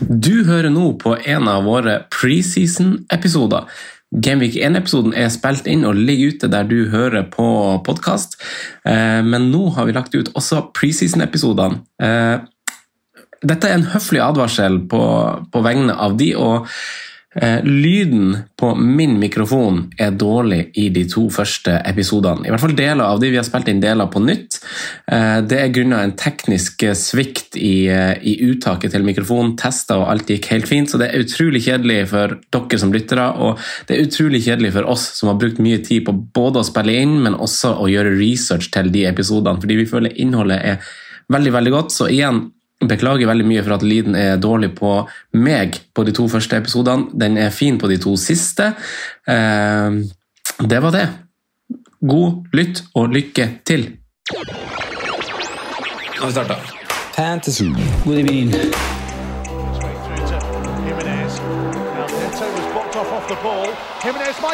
Du hører nå på en av våre preseason-episoder. Gameweek 1-episoden er spilt inn og ligger ute der du hører på podkast. Men nå har vi lagt ut også preseason-episodene. Eh, Dette er en høflig advarsel på, på vegne av de, og eh, lyden på min mikrofon er dårlig i de to første episodene. I hvert fall deler av de. Vi har spilt inn deler på nytt. Eh, det er grunnet en teknisk svikt i, eh, i uttaket til mikrofonen. Tester og alt gikk helt fint, så det er utrolig kjedelig for dere som lyttere. Og det er utrolig kjedelig for oss som har brukt mye tid på både å spille inn, men også å gjøre research til de episodene, fordi vi føler innholdet er veldig, veldig godt. Så igjen, Beklager veldig mye for at lyden er dårlig på meg på de to første episodene. Den er fin på de to siste. Eh, det var det. God lytt og lykke til. Nå har vi starta. Fantasy. Good evening. Jimenez. Now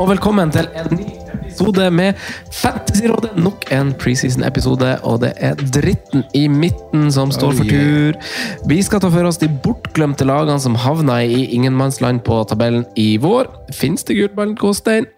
og velkommen til en ny episode med Fantasyrådet. Nok en preseason-episode, og det er dritten i midten som står for tur. Vi skal ta for oss de bortglemte lagene som havna i ingenmannsland på tabellen i vår. Fins det gullballen, Gåstein?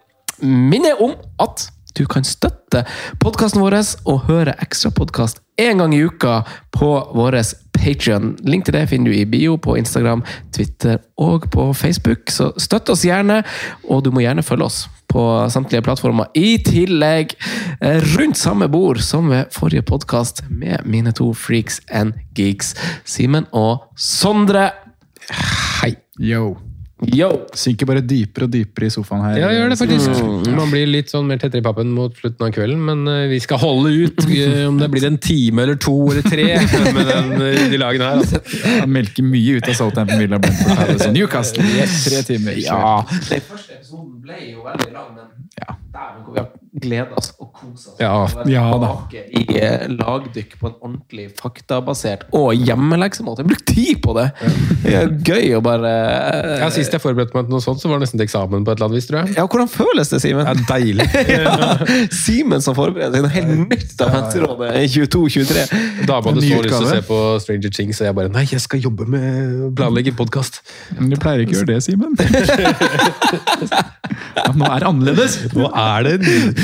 Minner om at du kan støtte podkasten vår og høre ekstra podkast én gang i uka på vår Patreon. Link til det finner du i bio på Instagram, Twitter og på Facebook. Så støtt oss gjerne, og du må gjerne følge oss på samtlige plattformer. I tillegg eh, rundt samme bord som ved forrige podkast med mine to freaks and geeks, Simen og Sondre. Hei. Yo. Yo! Synker bare dypere og dypere i sofaen her. Ja, gjør det faktisk. Man blir litt sånn mer tettere i pappen mot slutten av kvelden, men eh, vi skal holde ut. eh, Om det blir en time eller to eller tre med den, eh, de lagene her. Altså. Han melker mye ut av Southampton Villa Brentford Palace og Newcastle. Yes, tre timer. Ja, Den første episoden ble jo veldig lang, men Ja. Dæven hvor vi har gleda oss og kosa oss. Ja, ja da. tilbake I eh, lagdykk på en ordentlig faktabasert og hjemmeleksemåte. brukte tid på det! Det er gøy å bare Ja, Sist jeg forberedte meg til noe sånt, så var det nesten til eksamen på et eller annet vis, tror jeg. Ja, hvordan føles det, Simen? Ja, deilig. Ja, Simen som forbereder seg noe helt nytt av i 22-23. Dama hadde så lyst til å se på Stranger Things, og jeg bare Nei, jeg skal jobbe med å planlegge podkast. Men du pleier ikke å gjøre det, Simen. Ja, nå er det annerledes. Nå er det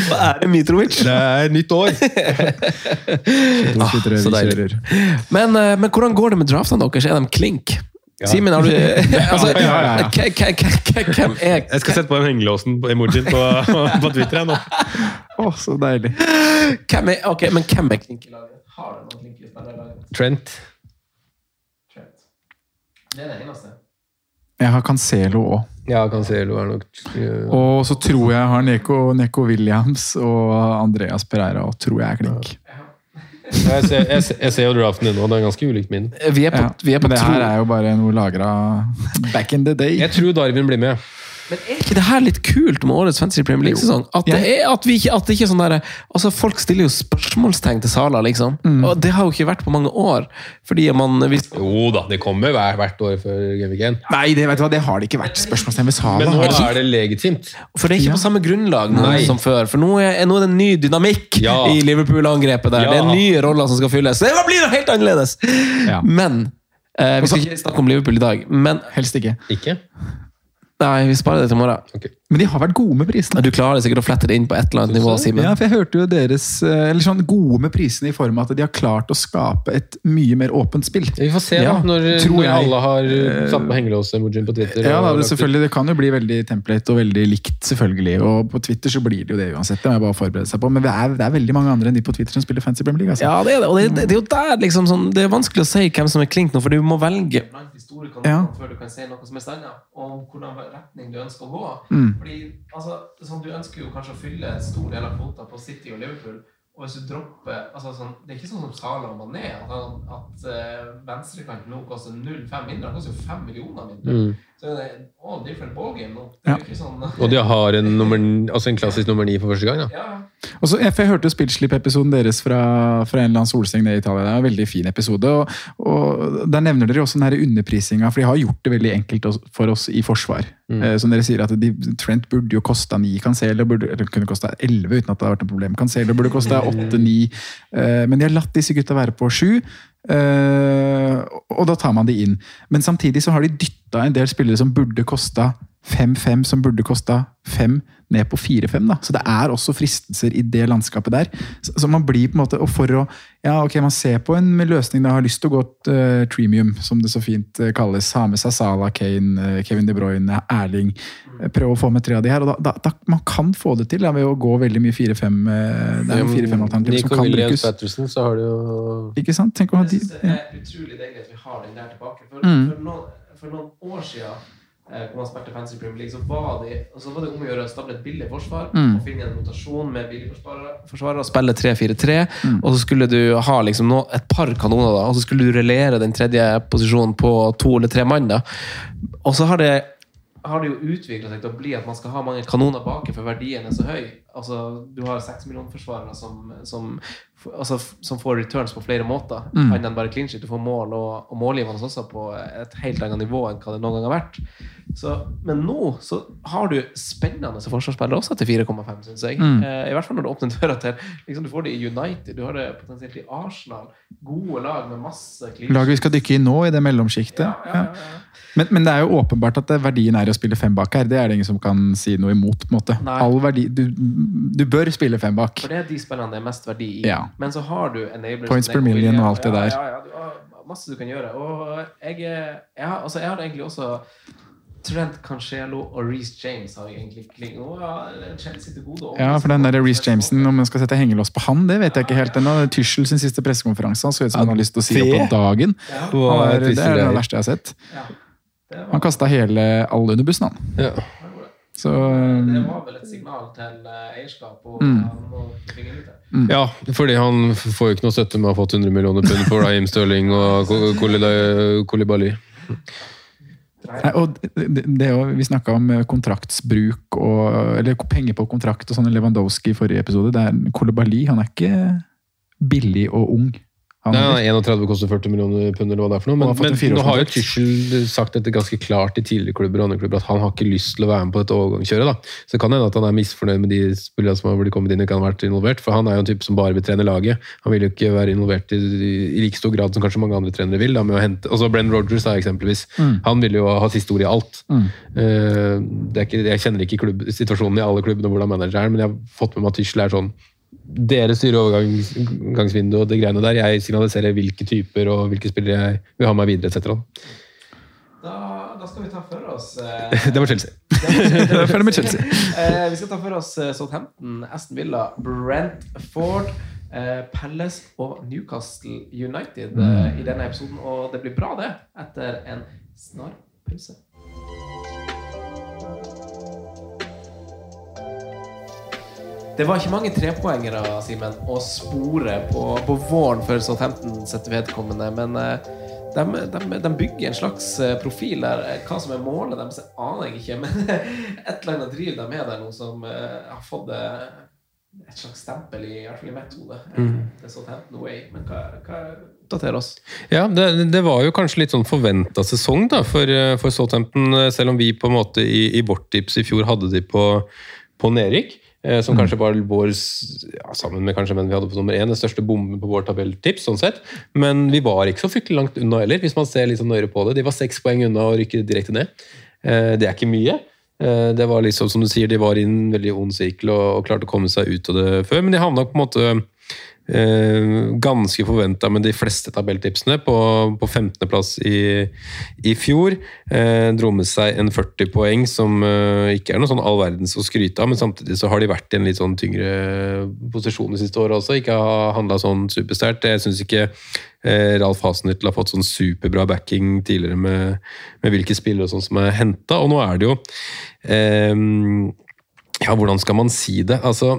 Hva er det, Mitrovic? Det er nytt år! ah, så deilig. Men, eh, men hvordan går det med draftene deres? Er de klink? Simen, har du altså, ja, ja, ja. k- k- k- k- Hvem er Jeg skal sette på den hengelåsen på emojien på, på Twitter. nå. Å, så deilig. Hvem er, ok, men hvem er klink i laget? Har du noen klink i laget? Trent. Det er det eneste. Jeg har Cancelo òg. Ja, Cancelo er nok uh, Og så tror jeg har Neko, Neko Williams og Andreas Pereira og tror jeg er klink. jeg, ser, jeg, ser, jeg ser jo draften din nå, det er ganske ulikt min. Vi er på, Ja. vi er på det tro. her er jo bare noe lagra back in the day. Jeg tror Darwin blir med. Men er ikke det her litt kult med årets Fantasy Premier League-sesong? At, det er, at, at det ikke er sånn der, altså Folk stiller jo spørsmålstegn til Sala, liksom. Mm. Og det har jo ikke vært på mange år. Fordi man hvis, Jo da, det kommer hver, hvert år før Gamvik 1. Nei, det, vet du hva, det har det ikke vært spørsmålstegn ved Sala. Men nå har det er det legitimt. For det er ikke på samme grunnlag nå som før. For nå er, nå er det en ny dynamikk Ja. i Liverpool-angrepet. der. Ja. Det er nye roller som skal fylles. Det blir jo helt annerledes! Ja. Men eh, Vi skal ikke snakke om Liverpool i dag. Men Helst ikke. Ikke? Nei, vi sparer det til i morgen. Ok. Men de har vært gode med prisene. Du klarer sikkert å flette det inn på et eller annet nivå, Simen. Ja, for jeg hørte jo deres eh, Eller sånn gode med prisene i form av at de har klart å skape et mye mer åpent spill. Vi får se, Ja, da, når, når jeg. alle har uh, satt på hengelås-emojien på Twitter. Ja, da, det, selvfølgelig, det kan jo bli veldig template og veldig likt, selvfølgelig. Og på Twitter så blir det jo det uansett. Det må jeg bare forberede seg på. Men det er, det er veldig mange andre enn de på Twitter som spiller Fancy Premier League. Altså. Ja, det er det. Og det, det, det er jo der liksom sånn, Det er vanskelig å si hvem som er klink nå, for du må velge blant de store kandidatene før du kan si noe som er standard, og hvordan retning du ønsker å gå. Mm. Fordi, altså, sånn, Du ønsker jo kanskje å fylle en stor del av kvota på City og Liverpool. Og hvis du dropper altså, sånn, Det er ikke sånn som Sala og Mané, at, at uh, venstrekanten nå koster 0,5 mindre. Han koster jo 5 millioner mindre. Mm. Så det er all different ballgame nå. Det ikke sånn Og de har en, nummer, altså en klassisk nummer ni for første gang. ja. Og så, for Jeg hørte spillslipp-episoden deres fra, fra en eller annen solseng nede i Italia. Det er en veldig fin episode. og, og Der nevner dere også den underprisinga, for de har gjort det veldig enkelt for oss i forsvar. Mm. Eh, som dere sier at de, Trent burde jo kosta ni, Cancelo burde, eller kunne kosta elleve uten at det hadde vært noe problem. Cancelo burde kosta åtte-ni, eh, men de har latt disse gutta være på sju. Eh, og da tar man de inn. Men samtidig så har de dytta en del spillere som burde kosta 5-5, som burde kosta 5, ned på 4-5. da. Så det er også fristelser i det landskapet der. Så, så man blir på en måte, og for å, ja ok, Man ser på en løsning da har lyst til å gå til uh, Tremium, som det så fint uh, kalles. Ha med seg Salah, Kane, uh, Kevin De Bruyne, Erling. Prøv Prøve å få med tre av de her. og da, da, da, Man kan få det til da, ved å gå veldig mye 4-5. eh, Det er jo 4-5-alternativer som kan brukes. Patterson, så har du jo Ikke sant? Tenk å ha de, det er utrolig deilig at vi har den der tilbake. For, Mm. for, noen, for noen år siden eh, hvor man spilte fancy Premier League, så var, de, og så var det om å gjøre å stable et billig forsvar Mm. og finne en rotasjon med billige forsvarere, forsvarere og spille 3-4-3. Mm. Og så skulle du ha liksom no, et par kanoner, da, og så skulle du relere den tredje posisjonen på to eller tre mann. da. Og så har det har det jo utvikla seg til å bli at man skal ha mange kanoner baki, for verdien er så høy. Altså, Du har seks millioner forsvarere som, som, altså, som får returns på flere måter. Mm. Enn bare clean sheet. Du får mål og, og målgivende også på et helt annet nivå enn hva det noen gang har vært. Så, men nå så har du spennende forsvarsspillere også til 4,5, syns jeg. Mm. Eh, I hvert fall når du åpner døra til liksom, Du får det i United, du har det potensielt i Arsenal. Gode lag med masse clean Laget vi skal dykke i nå, i det mellomsjiktet. Ja. Men, men det er jo åpenbart at verdien er å spille fem bak her. Det er det ingen som kan si noe imot. på en måte. Nei. All verdi, du, du bør spille fem bak. For det er de spillene det er mest verdi i. Ja. Men så har du enablers Points per million og alt det ja, der. Ja, ja, du har masse du kan gjøre. Og jeg, jeg, har, altså, jeg har egentlig også Trent Cancelo og Reece James har jeg egentlig klinga Chelsea til gode. Ja, for den der Reece Jamesen, om man skal sette hengelås på han, det vet jeg ikke helt ennå. Tyssel sin siste pressekonferanse, han så ut som han har lyst til å si opp på dagen. Han er, det er det verste jeg har sett. Han kasta hele alle under bussen, han. Ja. Så Det var vel et signal til eh, eierskap, og Mm. det. Ja, fordi han får jo ikke noe støtte med å ha fått 100 millioner pund for Raheem Stirling og Kolibali. Nei, og det, det, jo- vi snakka om eh, kontraktsbruk og Eller penger på kontrakt og sånn i Lewandowski i forrige episode. Det er Kolibali. Han er ikke billig og ung. Nei, heller. 31 koster 40 millioner pund, eller hva det er for noe. Men, men nå har jo Tyssel sagt dette ganske klart i tidligere klubber og andre klubber, at han har ikke lyst til å være med på dette overgangskjøret. da. Så det kan hende at han er misfornøyd med de spillerne som har blitt kommet inn og ikke har vært involvert, for han er jo en type som bare vil trene laget. Han vil jo ikke være involvert i, i like stor grad som kanskje mange andre trenere vil. da, med å hente, altså Brenn Rogers da, eksempelvis. Mm. Han vil jo ha siste ord i alt. Mm. Uh, det ikke, jeg kjenner ikke klubb, situasjonen i alle klubbene, hvordan manager er, men jeg har fått med meg at Tyssel er sånn dere styrer overgangsvinduet og det greiene der. Jeg signaliserer hvilke typer og hvilke spillere jeg vil ha meg videre, etc. Da, da skal vi ta for oss eh, Det var Chelsea. Det ferdig med Chelsea. Eh, vi skal ta for oss eh, Southampton, Aston Villa, Brentford, eh, Palace og Newcastle United eh, i denne episoden. Og det blir bra, det, etter en snar pause. Det var ikke mange trepoengere Simen, å spore på, på våren for Southampton sitt vedkommende, men eh, de, de, de bygger en slags eh, profil der. Eh, Hva som er målet deres, aner jeg ikke, men et eller annet driv de med der nå som har fått et slags stempel i, i hvert fall i mitt hode. Mm. Det er Southampton way. Men hva, hva oss? Ja, det, det var jo kanskje litt sånn forventa sesong da, for, for Southampton, selv om vi på en måte i, i vårt tips i fjor hadde de på, på nedrykk. Eh, Som kanskje var vår, ja, sammen med kanskje men vi hadde på nummer én, den største bomben på vår tabelltips. sånn sett. Men vi var ikke så fryktelig langt unna heller, hvis man ser litt sånn nøyere på det. De var seks poeng unna å rykke direkte ned. Eh, Det er ikke mye. Eh, Det var liksom, som du sier, De var i en veldig ond sirkel og, og klarte å komme seg ut av det før, men de havna på en måte ganske forventa med de fleste tabelltipsene, på, på 15.-plass i, i fjor. Eh, dro med seg en 40 poeng, som eh, ikke er noe sånn all verdens å skryte av, men samtidig så har de vært i en litt sånn tyngre posisjon de siste åra også, ikke har handla sånn supersterkt. Jeg syns ikke eh, Ralf Hasenhyttel har fått sånn superbra backing tidligere med, med hvilke spillere og sånn som er henta, og nå er det jo eh, Ja, hvordan skal man si det? Altså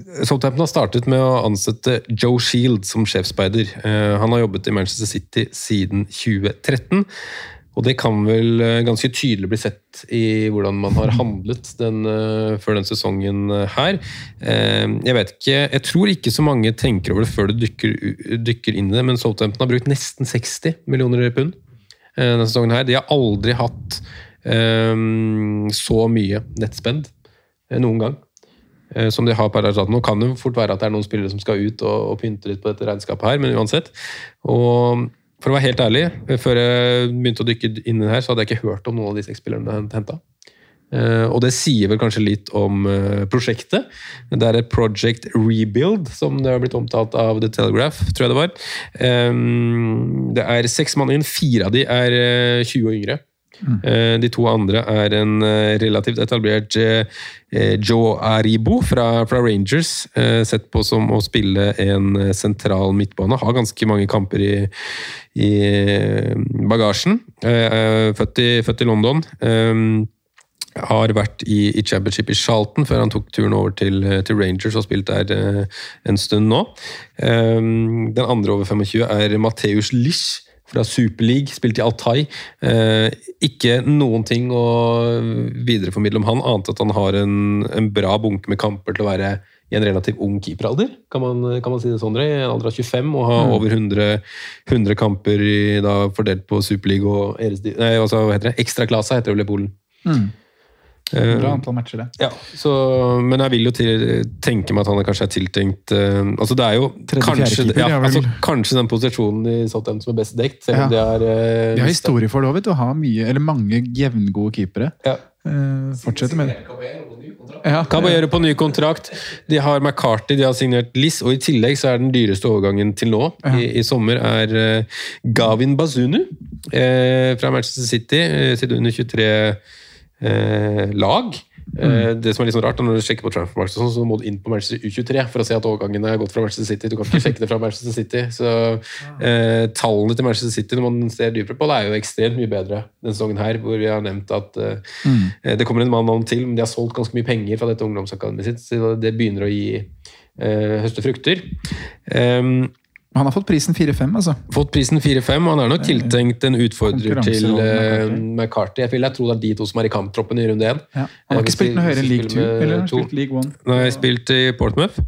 Southampton har startet med å ansette Joe Shield som sjefsspeider. Eh, Han har jobbet i Manchester City siden 2013. Og det kan vel eh, ganske tydelig bli sett i hvordan man har handlet den, eh, før den sesongen her. Jeg vet ikke, jeg tror ikke så mange tenker over det før det dykker, dykker inn i det, men Southampton har brukt nesten 60 millioner pund denne sesongen her. De har aldri hatt um, så mye nettspend noen gang som de har per erstatter. Nå kan det fort være at det er noen spillere som skal ut og, og pynte litt på dette regnskapet her, men uansett. Og for å være helt ærlig, eh, før jeg begynte å dykke inn i det her, så hadde jeg ikke hørt om noen av de seks spillerne henta. Og det sier vel kanskje litt om eh, prosjektet. Det er et Project Rebuild, som det har blitt omtalt av The Telegraph, tror jeg det var. Eh, Det er seks mann inn, fire av de er eh, 20 og yngre. Eh, De to andre er en eh, relativt etablert eh, Joe Aribo fra, fra Rangers, sett på som å spille en sentral midtbane. Har ganske mange kamper i, i bagasjen. Født i, født i London. Har vært i, i championship i Charlton før han tok turen over til, til Rangers og spilt der en stund nå. Den andre over 25 er Mateus Lisch fra Super League, spilt i Altai. Eh, ikke noen ting å videreformidle om han, annet at han har en, en bra bunke med kamper til å være i en relativt ung keeperalder, kan man, kan man si det, sånn? I en alder av 25 og ha Mm. over 100, 100 kamper i, da, fordelt på Superliga og Eres, nei, altså, hva heter det? Ekstraklasa heter det vel i Polen. Mm. Eh, Bra antall matcher, det. ja, så, men jeg vil jo til, tenke meg at han kanskje er tiltenkt uh, altså Det er jo kanskje, keeper, ja, ja, altså, kanskje den posisjonen i Southampton som er best dekt, selv om Ja. det er uh, Vi har historie for det, vet. Å ha mye, eller mange jevngode keepere. Ja. Uh, fortsette med det. Ja, Caballero på ny kontrakt. De har McCarthy, de har signert Liss, og i tillegg så er den dyreste overgangen til nå, i, i sommer, er uh, Gavin Bazunu eh, fra Manchester City. Uh, sitt under 23 eh, lag. Mm. det som er litt sånn rart, er når du sjekker på transfermarkedet, sånn, så må du inn på Manchester U23 for å se at overgangen er gått fra Manchester City. Du kan ikke sjekke det fra Manchester City. Så eh, tallene til Manchester City når man ser dypere på det, er jo ekstremt mye bedre denne sesongen her, hvor vi har nevnt at eh, mm. Det kommer en mann om til, men de har solgt ganske mye penger fra dette ungdomsakademiet sitt, så det begynner å gi eh, høste frukter. Um, Han har fått prisen 4-5, altså. fått prisen 4-5, og han er nok tiltenkt en utfordrer til uh, eh, McCarthy. Jeg vil jeg tror det er de to som er i kamptroppen i runde én. Ja. Han har ikke spilt noe høyere enn League 2, eller har han har spilt League 1? Nå har jeg spilt i Portsmouth.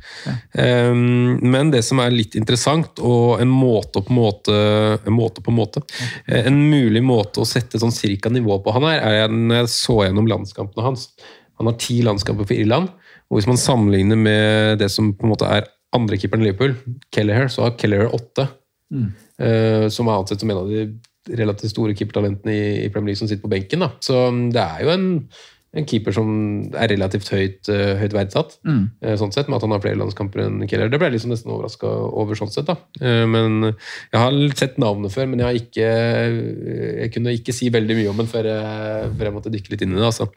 Um, men det som er litt interessant, og en måte på måte En måte på måte eh, En mulig måte å sette sånn cirka nivå på han her, er når jeg så gjennom landskampene hans. Han har ti landskamper for Irland, og hvis man sammenligner med det som på en måte er andrekeeperen i Liverpool, Kelleher, så har Kelleher åtte. eh, som er ansett som en av de relativt store keepertalentene i, i Premier League som sitter på benken. Da. Så um, det er jo en, en keeper som er relativt høyt, eh, høyt verdsatt. Mm. Eh, sånn sett, med at han har flere landskamper enn Keller. Det ble jeg liksom nesten overraska over. sånn sett da. Eh, men Jeg har sett navnet før, men jeg har ikke jeg kunne ikke si veldig mye om den før jeg, før jeg måtte dykke litt inn i det. altså.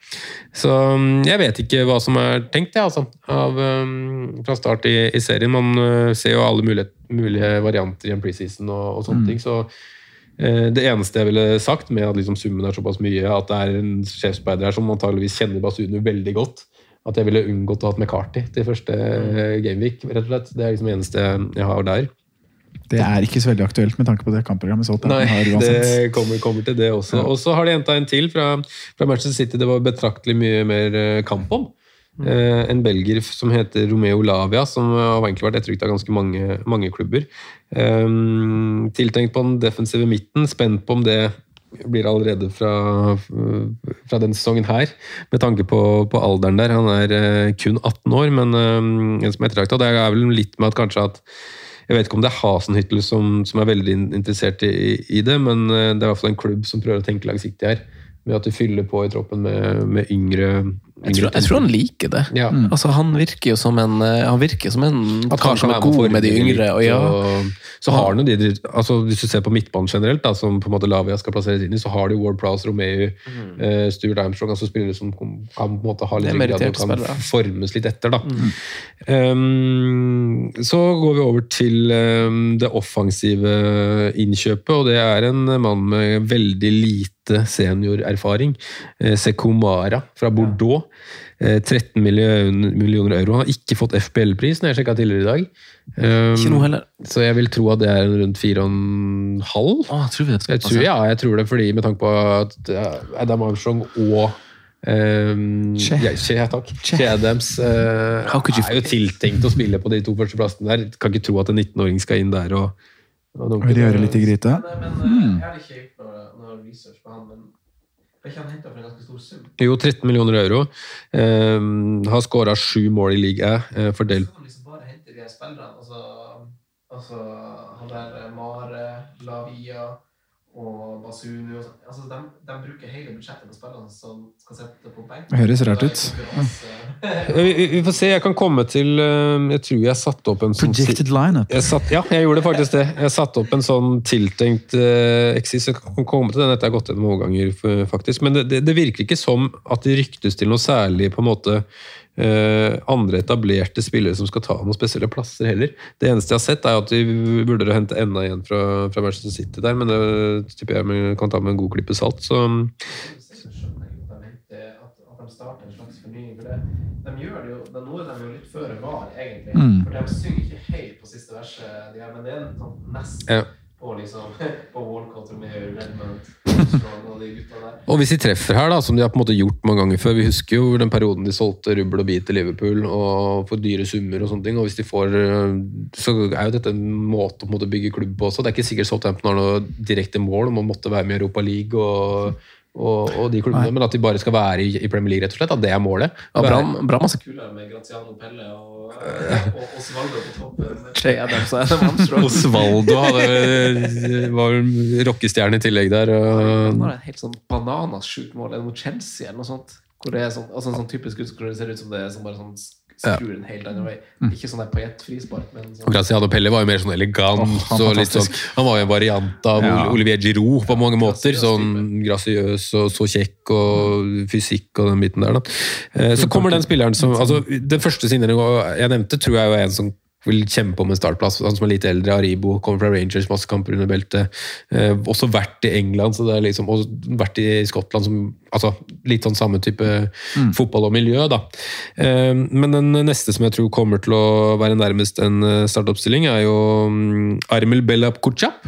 Så mm, jeg vet ikke hva som er tenkt, jeg, altså, av, um, fra start i, i serien. Man ser jo alle mulige, mulige varianter i en preseason og, og sånne Mm. ting. så Det eneste jeg ville sagt med at liksom summen er såpass mye, at det er en sjefsspeider her som antageligvis kjenner Basunu veldig godt, at jeg ville unngått å ha McCarty til første eh, gameweek, rett og slett. Det er liksom det eneste jeg har der. Det er ikke så veldig aktuelt med tanke på det kampprogrammet. så Nei, det kommer, kommer til det også. Og så har de henta en til fra, fra Manchester City det var betraktelig mye mer eh, kamp om. Eh, en belger som heter Romeo Lavia, som har egentlig vært etterrykt av ganske mange, mange klubber. Um, tiltenkt på den defensive midten, spent på om det blir allerede fra, fra den sesongen her, med tanke på, på alderen der. Han er uh, kun 18 år, men um, en som er ettertrakta. Det er vel litt med at kanskje at jeg vet ikke om det er Hasenhyttel som, som er veldig interessert i, i det, men eh, det er i hvert fall en klubb som prøver å tenke langsiktig her. Med at de fyller på i troppen med, med yngre, Jeg tror, jeg tror han liker det. Ja. Altså, han virker jo som en eh, Han virker som en kar som er god med de yngre. Og ja, og så har han jo de, altså Hvis du ser på midtbanen generelt, da, som på en måte Lavia skal plasseres inn i, så har de Ward Prowse, Romeu, eh, Stuart Armstrong, altså spillere som kan på en måte ha litt ryggrad og kan formes litt etter. da. Um, så går vi over til um, det offensive innkjøpet, og det er en mann med veldig lite seniorerfaring. Eh, Sekomara fra Bordeaux. Eh, 13 millioner, millioner euro. Han har ikke fått FPL-pris, når jeg sjekka tidligere i dag. Um, Ikke noe heller. Så jeg vil tro at det er rundt 4,5. Ah, tror vi det Jeg tror, ja, jeg tror det, fordi med tanke på at eh, Adam Armstrong og Um, Che. ja, che, takk. Che Adams eh, you er jo tiltenkt å spille på de to første plassene der. Kan ikke tro at en 19-åring skal inn der og, og Vil de gjøre litt i gryta? Gjort noe, research på han, men ikke han henta for en ganske stor sum? Jo, 13 millioner euro. Um, har skåra sju mål i ligaen, uh, fordelt kan liksom bare hente de spillerne. Altså, altså han der eh, Mare, Lavia og Basunu og sånn. altså, de, de bruker hele budsjettet på spillerne som skal sette på benk. Det høres rart ut. vi, får se, jeg kan komme til uh, Jeg tror jeg satte opp en sånn Projected lineup. Jeg satt, ja, jeg gjorde faktisk det. Jeg satte opp en sånn tiltenkt uh, Exis. Jeg kan komme til den etter jeg har gått gjennom overganger, faktisk. Men det, det, det virker ikke som at det ryktes til noe særlig på en måte eh, andre etablerte spillere som skal ta noen spesielle plasser heller. Det eneste jeg har sett, er at de burde hente enda en fra, fra Manchester City der, men det tipper jeg kan ta med en god klype salt. Så starter en slags fornying. For det, de gjør det jo, de jo litt føre var, egentlig. Mm. For de synger ikke helt på siste verset, de her, men det er sånn nesten Ja. på liksom på Walcott, og gutta der. Og hvis de treffer her, da, som de har på en måte gjort mange ganger før Vi husker jo den perioden de solgte rubbel og bit til Liverpool og for dyre summer. og sånne ting, og hvis de får, øh, Så er jo dette en måte å måte bygge klubb på også. Det er ikke sikkert Southampton har noe direkte mål om å måtte være med i Europa League og, og, og de klubbene, men at de bare skal være i, i Premier League, rett og slett. At det er målet. Ja, bra, bra masse kulere med Graziano Pelle og, og Osvaldo på toppen. Og. Osvaldo hadde, var jo rockestjerne i tillegg der. Han har et helt sånn bananasjukt mål mot Chelsea eller noe sånt. Hvor det er sånn, altså en sånn typisk skudd hvor det ser ut som det er som bare sånn skrur den helt annen vei. Ikke sånn der på ett men sånn Graziano Pelle var jo mer sånn elegant. Oh, han og litt sånn, han var jo en variant av Ja. Olivier Giroud på mange måter. Sånn grasiøs og så kjekk og fysikk og den biten der. Da. Eh, Så kommer den spilleren som altså, Den første signeringen jeg nevnte, tror jeg er en som vil kjempe om en startplass. Han som er litt eldre, Aribo, kommer fra Rangers, masse kamper under beltet. Eh, også vært i England, så det liksom, og vært i Skottland som altså, Litt sånn samme type fotball og miljø, da. Eh, men den neste som jeg tror kommer til å være nærmest en eh, startoppstilling, er jo mm, Armel Bellap Kuchap.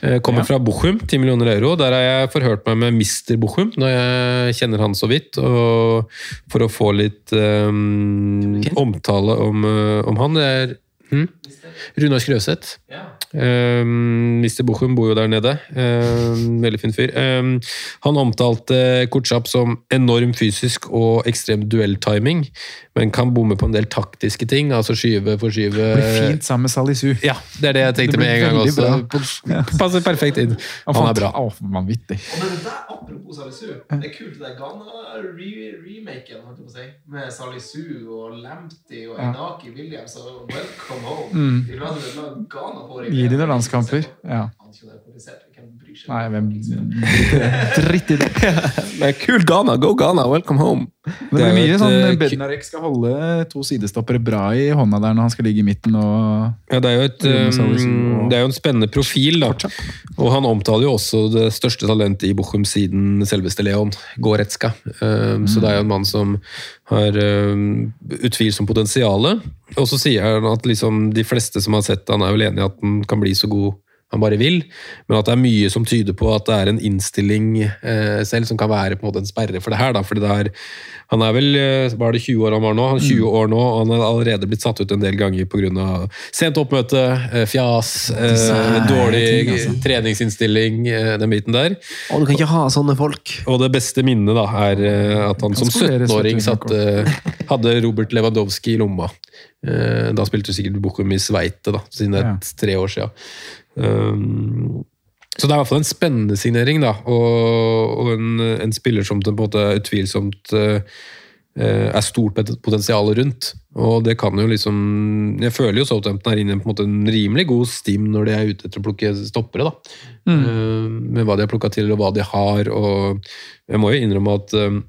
Kommer Kommer fra Bochum, 10 millioner euro. Der har jeg forhørt meg med Mr. Bochum, når jeg kjenner han så vidt. Og for å få litt um, omtale om, eh, om han. Det er hm? Runar Skrøseth. ja. Um, Mr. Bochum bor jo der nede. Um, veldig fin fyr. Um, han omtalte Kutsjap som enorm fysisk og ekstrem duelltiming, men kan bomme på en del taktiske ting. Altså skyve, forskyve Det blir fint sammen med Salisu. Ja, det er det jeg tenkte Det med en gang også. bra. Passer perfekt inn. Han er bra. Å, vanvittig. Og det der, apropos Salisu, det er kult det der Ghana-remaken re med Salisu og Lamptey og Ja. Williams og Welcome Home. Mm. Gi de noen landskamper. Ja. Han ikke det er komplisert, hvem bryr seg? Nei, hvem Dritt i det. Men kult Ghana, go Ghana, welcome home. Det Det er mye et, sånn Bednarek skal holde to sidestoppere bra i hånda der når han skal ligge i midten og Ja, det er jo et, um, det er jo en spennende profil, da. Og han omtaler jo også det største talentet i Bochum siden selveste Leon, Goretzka. Um, Så det er jo en mann som har um, utvilsomt potensial. Og så sier han at liksom de fleste som har sett han er vel enig i at han kan bli så god han bare vil, men at det er mye som tyder på at det er en innstilling eh, selv som kan være på en måte en sperre for det her. da, fordi det er, Han er vel var er det 20 år han var nå? Han er 20 år nå, og han har allerede blitt satt ut en del ganger pga. sent oppmøte, eh, fjas, eh, dårlig ting, altså. treningsinnstilling, eh, den biten der. Og du kan ikke ha sånne folk. Og det beste minnet da, er eh, at han som 17-åring satte, hadde Robert Lewandowski i lomma. Eh, Da spilte du sikkert Bochum i Sveite, da, siden det er tre år siden. Um, Så det er i hvert fall en spennende signering, da. Og, og en, en spiller som det på en måte utvilsomt eh, er stort pot- potensial rundt. Og det kan jo liksom Jeg føler jo Southampton er inne i en en rimelig god stim når de er ute etter å plukke stoppere, da. Eh, med hva de har plukka til, og hva de har. Og jeg må jo innrømme at eh,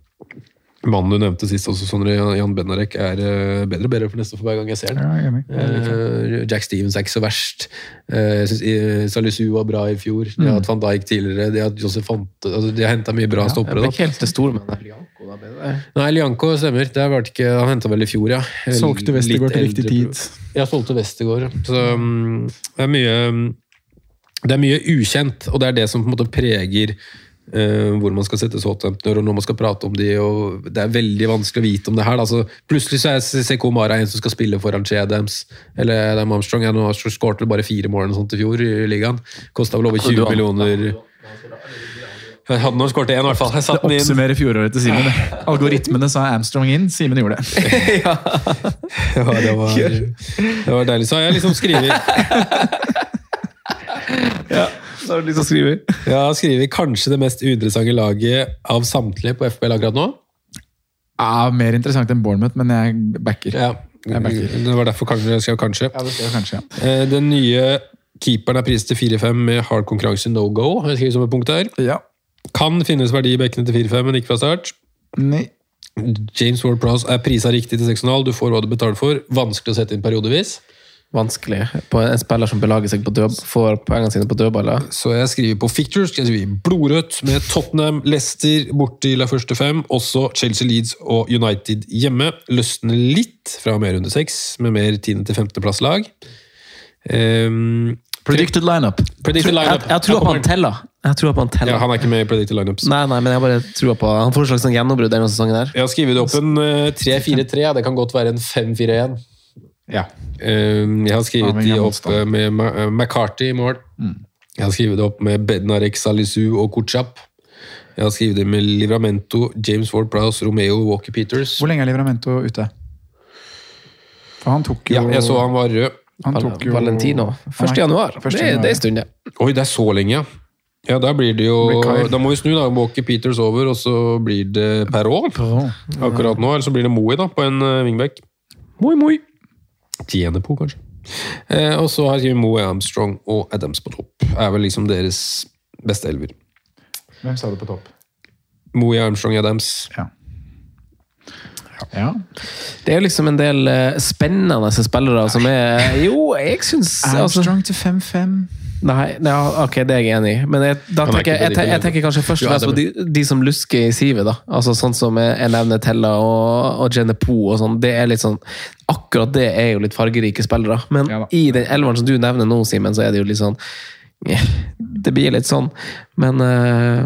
mannen du nevnte sist, også, Sondre, Jan Benarek, er eh, bedre og bedre for neste for hver gang jeg ser den. Ja, jeg. Jeg det. Eh, Jack Stevens er ikke så verst. Eh, Jeg synes Salisu var bra i fjor. De har hatt Van Dijk tidligere. De har, Josef Fante, altså de har henta mye bra Jeg stoppere. ble ikke helt til stor, med Lianco. Da det Nei, Lianco stemmer. Det har vært ikke, han henta vel i fjor, ja. Solgte Westergård til riktig tid. Ja, solgte Westergård. Så mm, det er mye Det er mye ukjent, og det er det som på en måte preger eh, hvor man skal sette Southampton og når man skal prate om de, og det er veldig vanskelig å vite om det her. da. Altså, plutselig så er Seko Mara en som skal spille foran Che Adams, eller Adam Armstrong. Ja, nå skåret vel bare fire mål sånt i fjor i ligaen. Kosta vel over 20 millioner. Hadde nå skåret én, i hvert fall. Jeg Det den inn. oppsummerer fjoråret til Simen. Algoritmene sa Armstrong inn, Simen gjorde det. Ja, det var, det var deilig. Så har jeg liksom skrevet Så har du lyst til å skrive? Ja, har kanskje det mest uinteressante laget av samtlige på FBL akkurat nå. Ja, Mer interessant enn Bournemouth, men jeg backer. Ja, Jeg backer. Det var derfor kanskje jeg skrev kanskje. Ja, det skrev kanskje, ja. Eh, Den nye keeperen er priset til 4-5 med hard konkurranse no go. Jeg skriver som et punkt her. ja. Kan finnes verdi i bekkene til 4-5, men ikke fra start. Nei. James Ward-Prowse er prisa riktig til 6,5. Du får hva du betaler for. Vanskelig å sette inn periodevis. Vanskelig. På en spiller som belager seg på død, får poengene sine på dødballer. Så jeg skriver på Fictures skal jeg skrive blodrødt med Tottenham, Leicester borti la første fem. Også Chelsea, Leeds og United hjemme. Løsner litt fra mer runde seks, med mer 10. til 15. plass-lag. Um, Predicted lineup. predicted Jeg, lineup. jeg tror på han. Jeg tror på han teller. Ja, han er ikke med i predicted lineups. Nei, nei, men jeg bare tror på Han får et slags sånn gjennombrudd denne sesongen her. Jeg har skrevet opp en eh, 3-4-3. Det kan godt være en 5-4-1. Ja. Um, jeg har skrevet de opp eh, med eh, i mål. Jeg har skrevet det opp med Bednarek, Salisu og Kuchap. Jeg har skrevet det med Livramento, James Ward Prowse, Romeo Walker Peters. Hvor lenge er Livramento ute? For han tok jo Ja, jeg så han var rød. han tok jo, Valentino. 1. januar. Det, er- en stund, det. Oi, det er så lenge, ja. Ja, Da blir det jo Da må vi snu, da. Walker Peters over, og så blir det Perrault akkurat nå. Eller så blir det Moe da, på en uh, wingback. Moi, moi. Tjenepo, kanskje. Eh, og så har vi Moe Armstrong og Adams på topp. Er vel liksom deres beste elver. Hvem sa du på topp? Moe Armstrong Adams. Ja. ja. Det er liksom en del uh, spennende spillere som er Jo, jeg syns altså, Armstrong til 5-5. Nei, nei, ok, det er jeg enig i. Men jeg, da er tenker, jeg, jeg, jeg tenker kanskje først og fremst på de, de som lusker i sivet. da. Altså Sånn som jeg, jeg nevner Tella og, og Genepo og sånn. Det er litt sånn Akkurat det er jo litt fargerike spillere. Men Ja i den elveren som du nevner nå, Simen, så er det jo litt sånn eh, Det blir litt sånn. Men uh,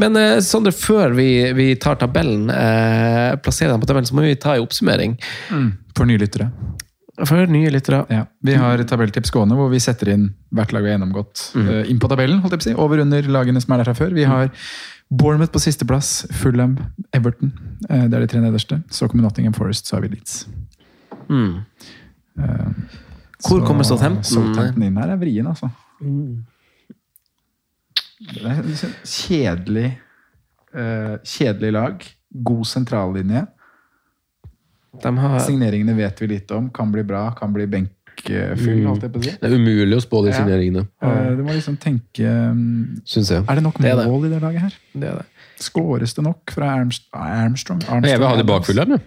men eh, Sondre, før vi, vi tar tabellen, eh, plasserer den på tabellen, så må vi ta en oppsummering. For nye lyttere. For nye lyttere. Ja. Vi har tabelltips gående, hvor vi setter inn hvert lag vi har gjennomgått. Mm. inn på tabellen, holdt jeg på å si. Over under lagene som er der fra før. Vi har Bournemouth på sisteplass, Fulham, Everton. det er de tre nederste. Så kommer Nottingham Forest, så har vi Leeds. Mm. Uh, Hvor så kommer Southampton? Southampton inn her er vrien, altså. Det er liksom kjedelig uh, Kjedelig lag. God sentrallinje. Har Signeringene vet vi litt om. Kan bli bra, kan bli benkefull si. Det er umulig å spå de Ja. signeringene, Uh, Du må liksom tenke um, jeg. Er det nok Det er det. mål i det laget her? Det er det. Skåres det nok fra Armstrong? Armstrong? Armstrong Jeg vil ha de bakfulle, jeg.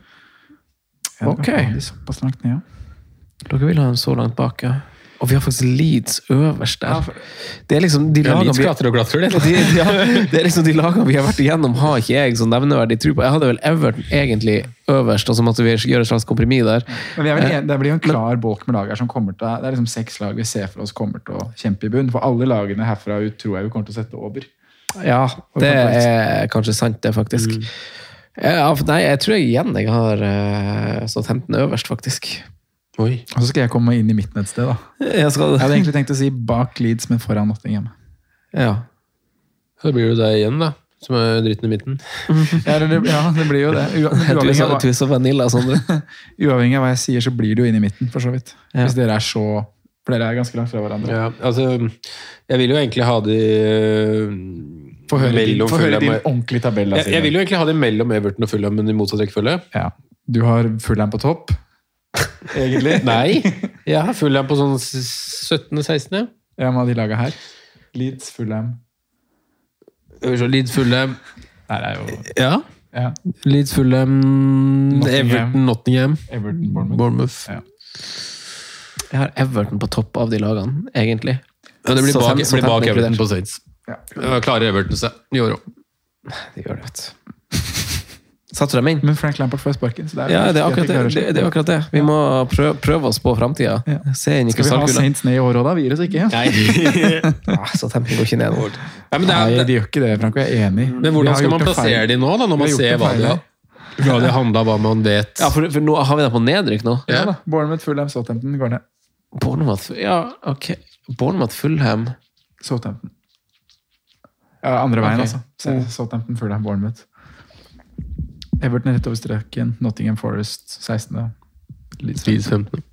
Ok. såpass langt ned, ja. Dere vil ha dem så langt bak, ja. Og vi har faktisk Leeds øverst der. Det er liksom de lagene vi, har vært igjennom, har ikke jeg så nevneverdig tro på. Jeg hadde vel Everton egentlig øverst, og så måtte vi gjøre et slags kompromiss der. Men vi er vel en, det blir jo en klar bolk med lag her som kommer til Det er liksom seks lag vi ser for oss kommer til å kjempe i bunn. For alle lagene herfra ut tror jeg vi kommer til å sette over. Ja, det er kanskje sant, det, faktisk. Ja, for nei, jeg tror jeg igjen jeg har uh, Southampton øverst, faktisk. Oi. Og så skal jeg komme meg inn i midten et sted, da. Jeg skal, Jeg hadde egentlig tenkt å si bak Leeds, men foran Nottingham. ja. Da blir det deg igjen, da. Som er dritten i midten. Ja, det, ja, det blir jo det. Ua- Du er Uavhengig så, av, du uavhengig av hva jeg sier, så blir det jo inn i midten, for så vidt. Ja. Hvis dere er så For dere er ganske langt fra hverandre. Ja, altså, jeg vil jo egentlig ha de øh, Få høre, din, få høre din ordentlige tabell. jeg, jeg vil jo egentlig ha det mellom Everton og Fulham, men i motsatt rekkefølge. Ja. Du har Fulham på topp, egentlig. Nei, jeg har Fulham på sånn 17.-16. Ja, med de laga her. Leeds, Fulham Leeds Fulham Her er jo Ja. ja. Leeds Fulham Nottingham. Everton, Nottingham, Everton, Bournemouth. Bournemouth. Ja. Jeg har Everton på topp av de lagene, egentlig. Ja, det blir bak, bak Everton på Saints. Ja. Ja, klarer Everton seg i år òg. Det gjør det, vet du. Satte du dem inn? Men Frank Lampard får sparken. Så det er Ja, det er akkurat det. Det, det, er akkurat det. Vi må prøve, prøve oss på framtida. Ja. Skal vi ha. Saints ned i år òg, da? Vi gir oss ikke. Nei. Ah, Så tempoet går ikke ned. Nei, men, det Nei, de gjør ikke det, Frank. Jeg er enig. men hvordan skal man plassere de nå, da, når man ser hva de har hva de handla, hva man vet? Ja, for, for nå har vi dem på nedrykk nå. Ja da. Bournemouth, Fulham, Southampton går ned. Bournemouth Ja, ok. Bournemouth, Fulham Southampton. Ja, andre veien, okay. altså. Se- Southampton, Fulham, Bournemouth. Everton er rett over streken. Nottingham Forest 16. Leeds Leeds 15.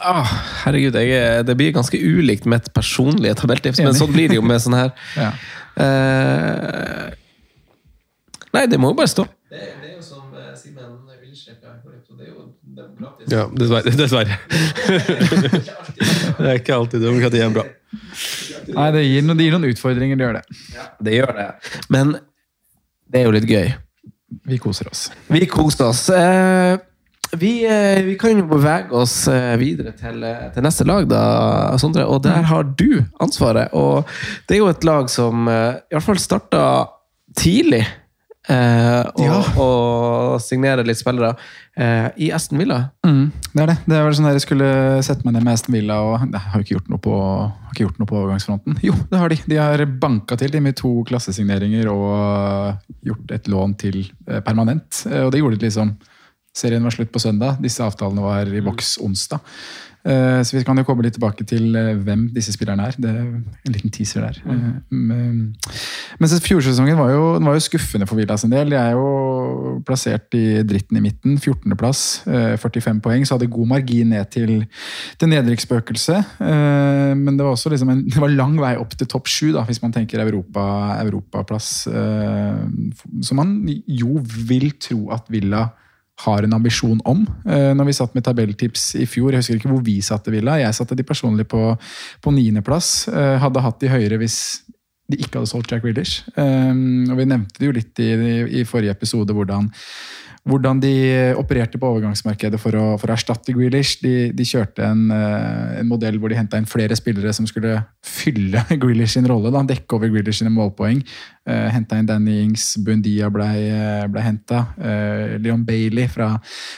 ah, Herregud, jeg, er- det blir ganske ulikt mitt personlige tabelltips, men sånn blir det jo med sånn her. Ja. uh, nei, det må jo bare stå. Det, er jo som Simen Ja, dessverre. dessverre. det er ikke alltid demokrati er bra. Nei, det gir, noen, det gir noen utfordringer, det gjør det. Det gjør det. Men det er jo litt gøy. Vi koser oss. Vi koser oss. Eh, vi, eh, vi kan jo bevege oss eh, videre til, til neste lag, da, Sondre. Og der har du ansvaret. Og det er jo et lag som i hvert fall starta tidlig. Eh, og, Ja. og signere litt spillere eh, i Aston Villa. Mm, det er det. Det er vel sånn der jeg skulle sette meg ned med Aston Villa og Nei, har jo ikke gjort noe på, har ikke gjort noe på overgangsfronten. Jo, det har de. De har banka til de med to klassesigneringer og gjort et lån til eh, permanent. Eh, Og det gjorde de liksom Serien var slutt på søndag. Disse avtalene var i boks onsdag. Eh, Så vi kan jo komme litt tilbake til eh, hvem disse spillerne er. Det er en liten teaser der. Mm. men- Men fjorårssesongen var, jo- var jo skuffende for Villa sin del. De er jo plassert i dritten i midten. 14.-plass, 45 poeng. Så hadde god margin ned til, til nedrykksspøkelset. Eh, Men det var også liksom en, det var lang vei opp til topp sju, hvis man tenker Europa, europaplass. Eh, Som man jo vil tro at Villa har en ambisjon om. Eh, Når vi satt med tabelltips i fjor, jeg husker ikke hvor vi satte Villa, jeg satte de personlig på, på niendeplass. Eh, Hadde hatt de høyere hvis de ikke hadde solgt Jack Grealish. Um, og vi nevnte det jo litt i, i forrige episode hvordan, hvordan de opererte på overgangsmarkedet for å, for å erstatte Grealish. De, de kjørte en, eh, en modell hvor de henta inn flere spillere som skulle fylle Grealish sin rolle. Da, dekke over Grealish sine målpoeng. Uh, henta inn Danny Ings, Bundia ble, ble henta. Leon Bailey fra,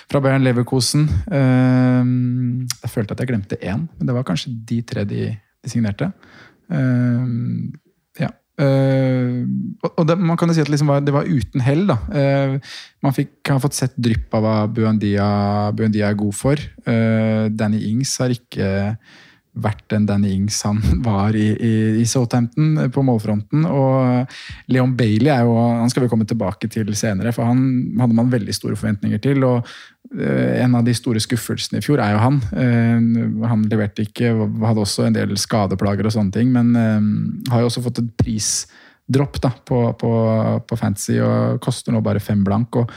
fra Bayern Leverkosen. Jeg følte at jeg glemte én, men det var kanskje de tre de, de signerte. Uh, og det, man kan jo si at liksom var, det var uten hell. da. Uh, man fikk, har fått sett drypp av hva Buendia, Buendia er god for. Uh, Danny Ings har ikke vært den Danny Ings han var i, i, i Southampton eh, på målfronten. Og Leon Bailey er jo, han skal vi komme tilbake til senere, for han hadde man veldig store forventninger til. og eh, En av de store skuffelsene i fjor er jo han. Eh, Han leverte ikke, hadde også en del skadeplager og sånne ting, men eh, har jo også fått et prisdropp da, på, på, på Fantasy og koster nå bare fem blank. og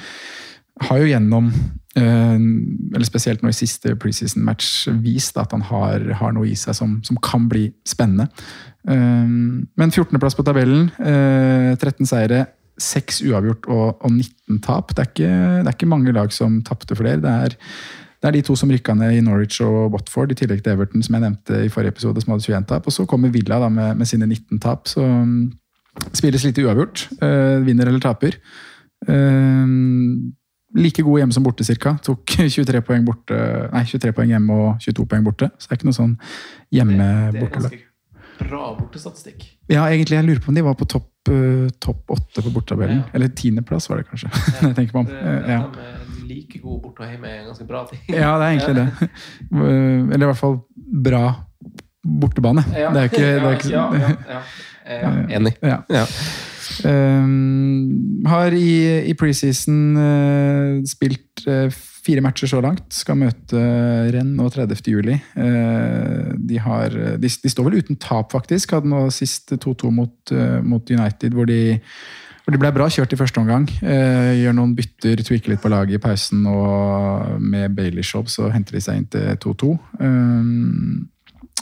har jo gjennom, eh, eller spesielt nå i siste preseason match, vist at han har, har noe i seg som, som kan bli spennende. Eh, Men 14.-plass på tabellen, eh, 13 seire, 6 uavgjort og, og 19 tap. Det er, ikke, det er ikke mange lag som tapte flere. Det er, det er de to som rykka ned i Norwich og Watford, i tillegg til Everton, som jeg nevnte i forrige episode, som hadde 21 tap. Og så kommer Villa da med, med sine 19 tap. Så mm, spilles lite uavgjort. Eh, vinner eller taper. Eh, like god hjemme som borte, cirka. Tok 23 poeng, borte, nei, 23 poeng hjemme og 22 poeng borte. Så det er ikke noe sånn hjemme-bortelag. bra bortestatistikk. Ja, egentlig, jeg lurer på om de var på topp uh, topp åtte på bortetabellen. Eller tiendeplass, var det kanskje. jeg meg om. Eh, ja. Like gode borte og hjemme er ganske bra ting. ja, det er egentlig det. Uh, eller i hvert fall bra bortebane. Det er jo ikke, det er ikke ja, ja, ja. Ja, enig. Ja. Um, har i, i preseason uh, spilt uh, fire matcher så langt. Skal møte Renn nå 30. juli. Uh, de, har, de, de står vel uten tap, faktisk. Hadde nå sist 2-2 mot, eh, mot United, hvor de hvor de ble bra kjørt i første omgang. Eh, gjør noen bytter, tweaker litt på laget i pausen, og med Bailey Show så henter de seg inn til 2-2. Eh,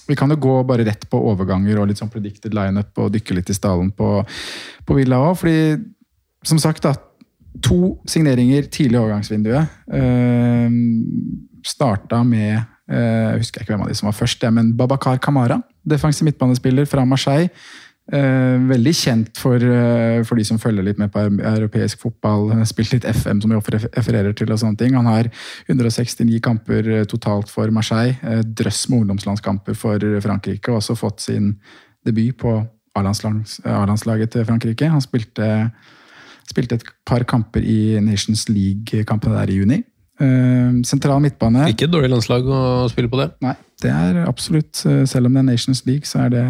vi kan jo gå bare rett på overganger og litt sånn predicted lineup og dykke litt i stallen på, på Villa òg. Fordi, som sagt, da, to signeringer tidlig i overgangsvinduet. Eh, starta med eh, Jeg husker ikke hvem av de som var først, men Babakar Kamara. Defensiv midtbanespiller fra Marseille. Eh, veldig kjent for, eh, for, de som følger litt med på europeisk fotball. Spilt litt FM, som vi refererer til. og sånne ting. Han har 169 kamper eh, totalt for Marseille. Eh, drøss med ungdomslandskamper for Frankrike. Og også fått sin debut på A-landslaget til Frankrike. Han spilte, spilte, et par kamper i Nations League-kampene der i juni. Sentral midtbane. Ikke et dårlig landslag å spille på det. Nei, det er absolutt. Eh, selv om det er Nations League, så er det,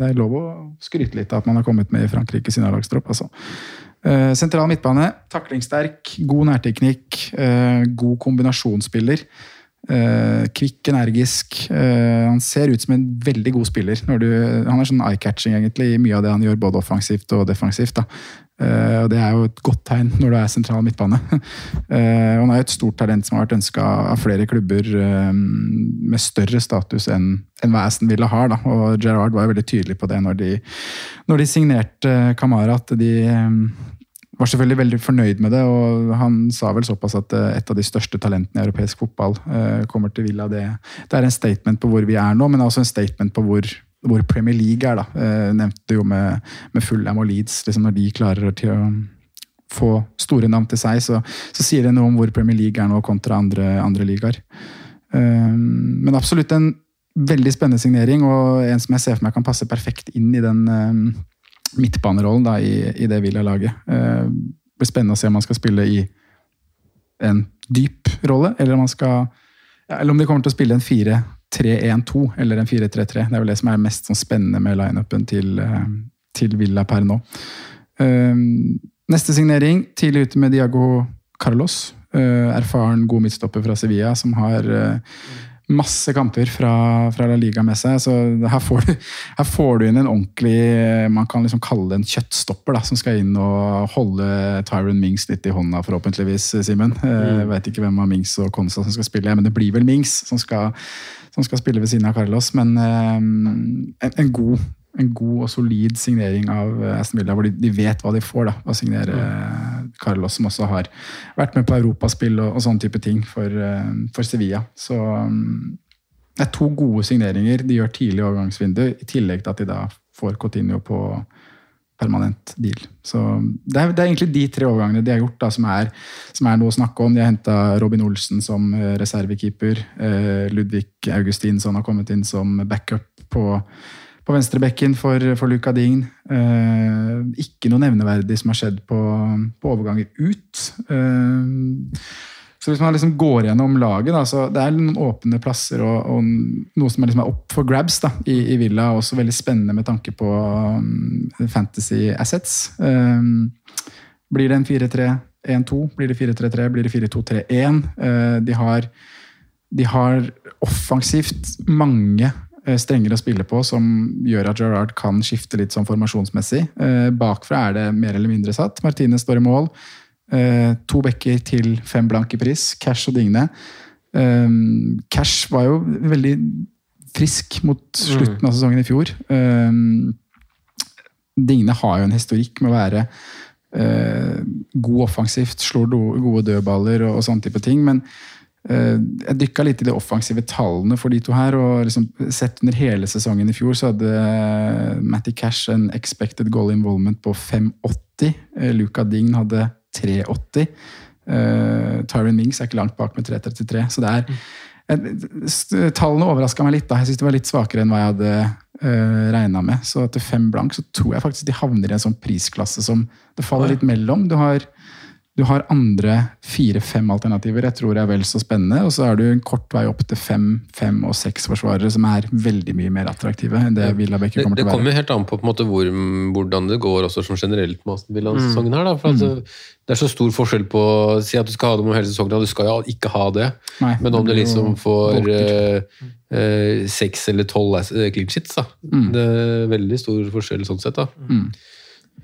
det er lov å skryte litt av at man har kommet med i Frankrike sin A-lagstropp. Altså. Uh, sentral midtbane. Taklingssterk, god nærteknikk, uh, god kombinasjonsspiller. Kvikk, energisk. han ser ut som en veldig god spiller. Du, han er sånn eye-catching egentlig i mye av det han gjør, både offensivt og defensivt. Uh, og Det er jo et godt tegn når du er sentral midtbane. uh, han er jo et stort talent som har vært ønska av flere klubber uh, med større status enn en hva Aston Villa har. Da. Og Gerard var jo veldig tydelig på det når de, når de signerte Kamara, at de um, var selvfølgelig veldig fornøyd med det. og Han sa vel såpass at et av de største talentene i europeisk fotball kommer til Villa. Det, det er en statement på hvor vi er nå, men også en statement på hvor hvor Premier League er. da. Jeg nevnte jo med, med Fulham og Leeds. Liksom når de klarer til å få store navn til seg, så, så, sier det noe om hvor Premier League er nå kontra andre, andre ligaer. Men absolutt en veldig spennende signering, og en som jeg ser for meg kan passe perfekt inn i den midtbanerollen da, i, i det Villa-laget. Uh, det blir spennende å se om han skal spille i en dyp rolle, eller om, han skal, eller om de kommer til å spille en 4 3-1-2 eller en 4-3-3. Det er vel det som er mest sånn spennende med lineupen til, eh, til Villa per nå. Um, neste signering, tidlig ute med Diago Carlos. Erfaren, god midtstopper fra Sevilla som har masse kamper fra, fra, La Liga med seg. Så her får, du, her får du inn en ordentlig man kan liksom kalle det en kjøttstopper, da, som skal inn og holde Tyron Mings litt i hånda, forhåpentligvis, Simen. Mm. Jeg vet ikke hvem av Mings og Konsa som skal spille, men det blir vel Mings som skal, som skal spille ved siden av Carlos. Men um, en, en, god en god og solid signering av eh, Aston Villa, hvor de, de vet hva de får da, å signere mm. Carlos, som også har vært med på europaspill og, og sånne type ting for, uh, for Sevilla. Så um, det er to gode signeringer de gjør tidlig i overgangsvinduet, i tillegg til at de da får Coutinho på permanent deal. Så det er, det er, egentlig de tre overgangene de har gjort da, som, er, som er noe å snakke om. De har henta Robin Olsen som reservekeeper. Eh, Ludvig Augustinsson har kommet inn som backup på på venstrebekken for, for Luca Dign. Eh, ikke noe nevneverdig som har skjedd på, på overganger ut. Eh, så hvis man liksom går gjennom laget, da, så det er noen åpne plasser og, og noe som er, liksom opp for grabs da, i, i, Villa. Også veldig spennende med tanke på um, fantasy assets. Um, blir det en 4-3-1-2? Blir det 4-3-3? Blir det 4-2-3-1? Uh, de, de har offensivt mange Eh, strengere å spille på, som gjør at Gerrard kan skifte litt sånn formasjonsmessig. Eh, bakfra er det mer eller mindre satt. Martinez står i mål. Eh, to bekker til fem blank i pris. Cash og Digne. Cash var jo veldig frisk mot slutten av sesongen i fjor. Digne har jo en historikk med å være god offensivt, slår gode dødballer og, og sånne type ting. men jeg dykka litt i de offensive tallene for de to her. og liksom Sett under hele sesongen i fjor så hadde eh, Matty Cash en expected goal involvement på 5,80. Eh, Luca Dign hadde 3,80. Uh, Tyron Mings er ikke langt bak med 3,33. Så det er Tallene overraska meg litt. da, Jeg syns det var litt svakere enn hva jeg hadde uh, regna med. Så til fem blank så tror jeg faktisk de havner i en sånn prisklasse som det faller litt mellom. Du har Du har andre fire-fem alternativer jeg tror er vel så spennende. Og så er du en kort vei opp til fem, fem og seks forsvarere som er veldig mye mer attraktive enn det Villa Becker Det, kommer det til å være. Det kommer helt an på, på måte, hvor, hvordan det går også som generelt med Aston Mm. her da, for at Det er så stor forskjell på å si at du skal ha det om hele sesongen, og du skal jo ikke ha det. Nei, Men om det du liksom får eh, eh, seks eller tolv eh, clean shits, da. Mm. Det er veldig stor forskjell sånn sett. da. Mm.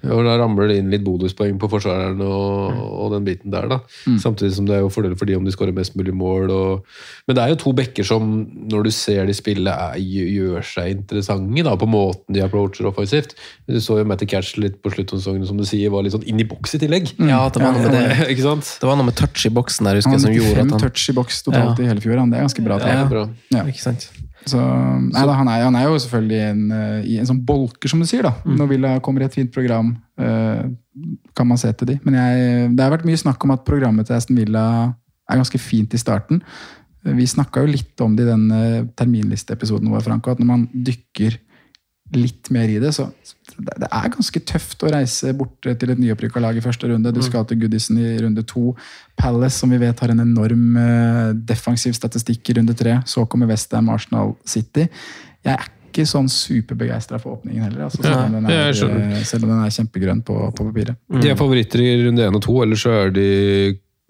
Og da ramler det inn litt bonuspoeng på forsvareren og, og den biten der. da. Mm. Samtidig som det er jo fordel for de om de skårer mest mulig mål. Og... Men det er jo to bekker som, når du ser de spille, er, gjør seg interessante da, på måten de approacher offensivt. Du så jo Matty Catch litt på slutten av sesongen, som du sier, var litt sånn inn i boks i tillegg. Ja, det var noe med det. Ikke sant? Det var noe med touch i boksen der, husker jeg, som gjorde at han touch i boks totalt Ja. i hele fjor. Det er ganske bra. Ja, det er bra. Ja. Ikke sant? Så, nei, da, han, er, han er jo selvfølgelig en, eh, i en sånn bolker, som du sier. da. Når Villa kommer i et fint program, uh, kan man se til de. Men jeg, det har vært mye snakk om at programmet til Aston Villa er ganske fint i starten. Vi snakka jo litt om det i den eh, terminlisteepisoden vår, Franco, at når man dykker litt mer i det, så det er ganske tøft å reise bort til et nyopprykka lag i første runde. Du skal til Goodison i runde to. Palace, som vi vet har en enorm eh, defensiv statistikk i runde tre. Så kommer Westham, Arsenal, City. Jeg er ikke sånn superbegeistra for åpningen heller, altså, selv, om Ja, er, eh, selv om den er kjempegrønn på, på papiret. De er favoritter i runde én og to, ellers så er de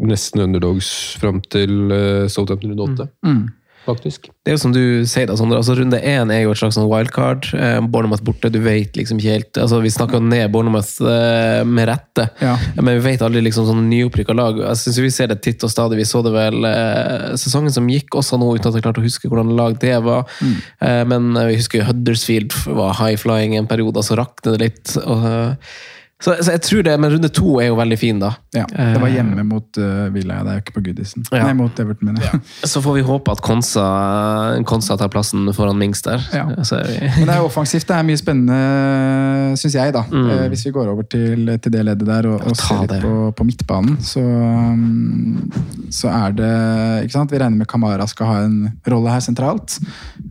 nesten underdogs fram til uh, Southampton runde åtte. Mm. Faktisk. Det er jo som du sier, da, Sondre. altså Runde én er jo et slags sånn wildcard. Eh, Bournemouth borte, du vet liksom ikke helt altså Vi snakka ned Bournemouth eh, med rette, Ja. men vi vet aldri liksom sånn nyopprykka lag. Jeg synes Vi ser det titt og stadig. Vi så det vel eh, sesongen som gikk også nå, uten at jeg klarte å huske hvordan lag det var. Eh, men vi husker Huddersfield var high flying en periode, så raknet det litt. Og, eh, så, så jeg tror det, Men runde to er jo veldig fin, da. Ja, det var hjemme mot uh, Villa. Det er jo ikke på Goodison. Ja. Nei, mot Everton, mener jeg. Så får vi håpe at Konsa, Konsa tar plassen foran Mings der. Ja. Men det er offensivt. Det er mye spennende, syns jeg, da. Mm. Eh, Hvis vi går over til, til det leddet der og, og ser litt på, på midtbanen, så, um, så er det ikke sant? Vi regner med Kamara skal ha en rolle her sentralt.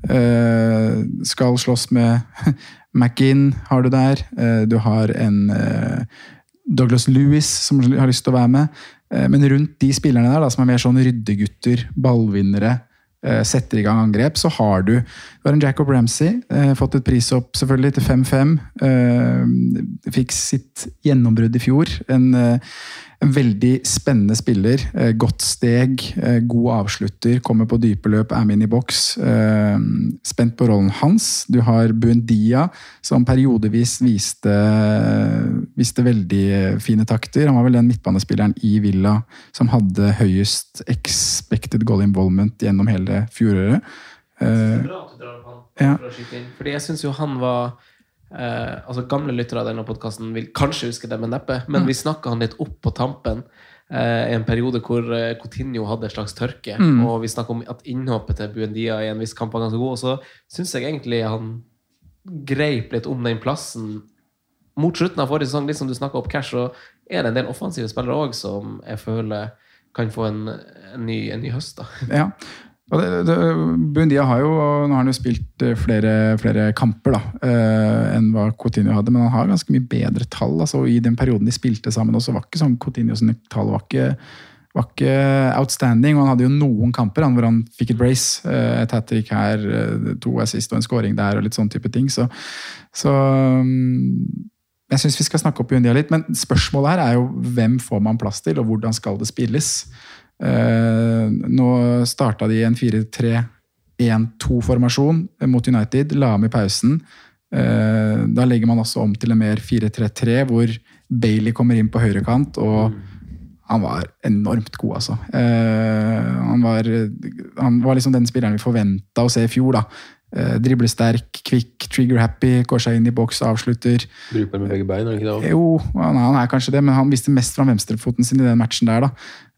Eh, skal slåss med McInn, har du der. Eh, du har en eh, Douglas Lewis som har lyst til å være med. Eh, men rundt de spillerne der, da, som er mer sånn ryddegutter, ballvinnere, eh, setter i gang angrep, så har du Du har en Jacob Ramsey, eh, fått et prishopp selvfølgelig til 5-5. Eh, fikk sitt gjennombrudd i fjor. En, en veldig spennende spiller. Eh, godt steg, eh, god avslutter, kommer på dype løp, er med inn i boks. Eh, spent på rollen hans. Du har Buendia, som periodevis viste, viste veldig fine takter. Han var vel den midtbanespilleren i Villa som hadde høyest expected goal involvement gjennom hele fjoråret. Eh, Ja. Fordi jeg syns jo han var eh, altså Gamle lyttere av denne podkasten vil kanskje huske det, men neppe. Men Mm. vi snakka han litt opp på tampen. eh, I en periode hvor eh, Coutinho hadde et slags tørke. Mm. Og vi snakka om at innhoppet til Buendia i en viss kamp var ganske god. Og så syns jeg egentlig han greip litt om den plassen mot slutten av forrige sesong. Litt som du snakka opp cash, så er det en del offensive spillere òg som jeg føler kan få en, en, ny, en ny høst. da. Ja. Buendia har jo nå har han jo spilt eh, flere, flere kamper da, eh, enn hva Coutinho hadde, men han har ganske mye bedre tall. altså I den perioden de spilte sammen, også var ikke sånn Coutinho sine tall var ikke, var ikke outstanding. og Han hadde jo noen kamper han, hvor han fikk et brace. eh, et hat trick her, to assist og en scoring der, og litt sånn type ting. Så, så mm, jeg syns vi skal snakke opp Bundia litt, men spørsmålet her er jo hvem får man plass til, og hvordan skal det spilles? Eh, nå starta de en 4-3-1-2-formasjon mot United, la om i pausen. Eh, da legger man også om til en mer 4-3-3, hvor Bailey kommer inn på høyrekant. og han var enormt god, altså. Eh, han, var, han var liksom den spilleren vi forventa å se i fjor. da. Eh, driblesterk, kvikk, trigger-happy, går seg inn i boks, avslutter. Bruker med begge bein, er det ikke det? Jo, han, han er kanskje det, men han viste mest fra venstrefoten sin i den matchen der, da.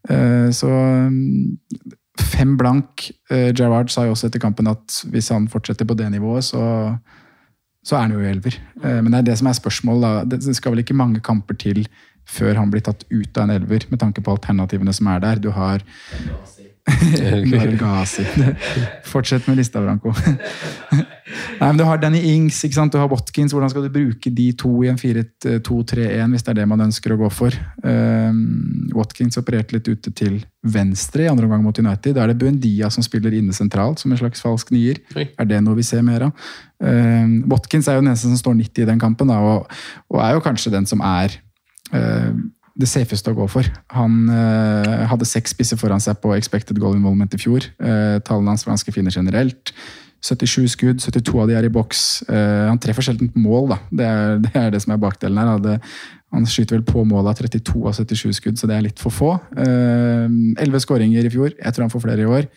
Eh, så mm, fem blank. Eh, Gerrard sa jo også etter kampen at hvis han fortsetter på det nivået, så, så er han jo i elver. Eh, men det er det som er spørsmålet. Det skal vel ikke mange kamper til før han blir tatt ut av en elver, med tanke på alternativene som er der. Du har Fortsett med lista, Branko. Nei, men Du har Danny Ings, ikke sant? du har Watkins. Hvordan skal du bruke de to i en 4-2-3-1 hvis det er det man ønsker å gå for? Um, Watkins opererte litt ute til venstre i andre omgang mot United. Da er det Buendia som spiller inne sentralt som en slags falsk nier. Oi. Er det noe vi ser mer av? Um, Watkins er jo den eneste som står 90 i den kampen, da, og, og er jo kanskje den som er uh, det safeste å gå for. Han uh, hadde seks spisser foran seg på expected goal involvement i fjor. Uh, tallene hans var ganske fine generelt. 77 skudd, 72 av de er i boks. Uh, han treffer sjelden mål, da. Det er, det er det som er bakdelen her. Det, han skyter vel på målet av 32 av 77 skudd, så det er litt for få. Uh, 11 skåringer i fjor. Jeg tror han får flere i år.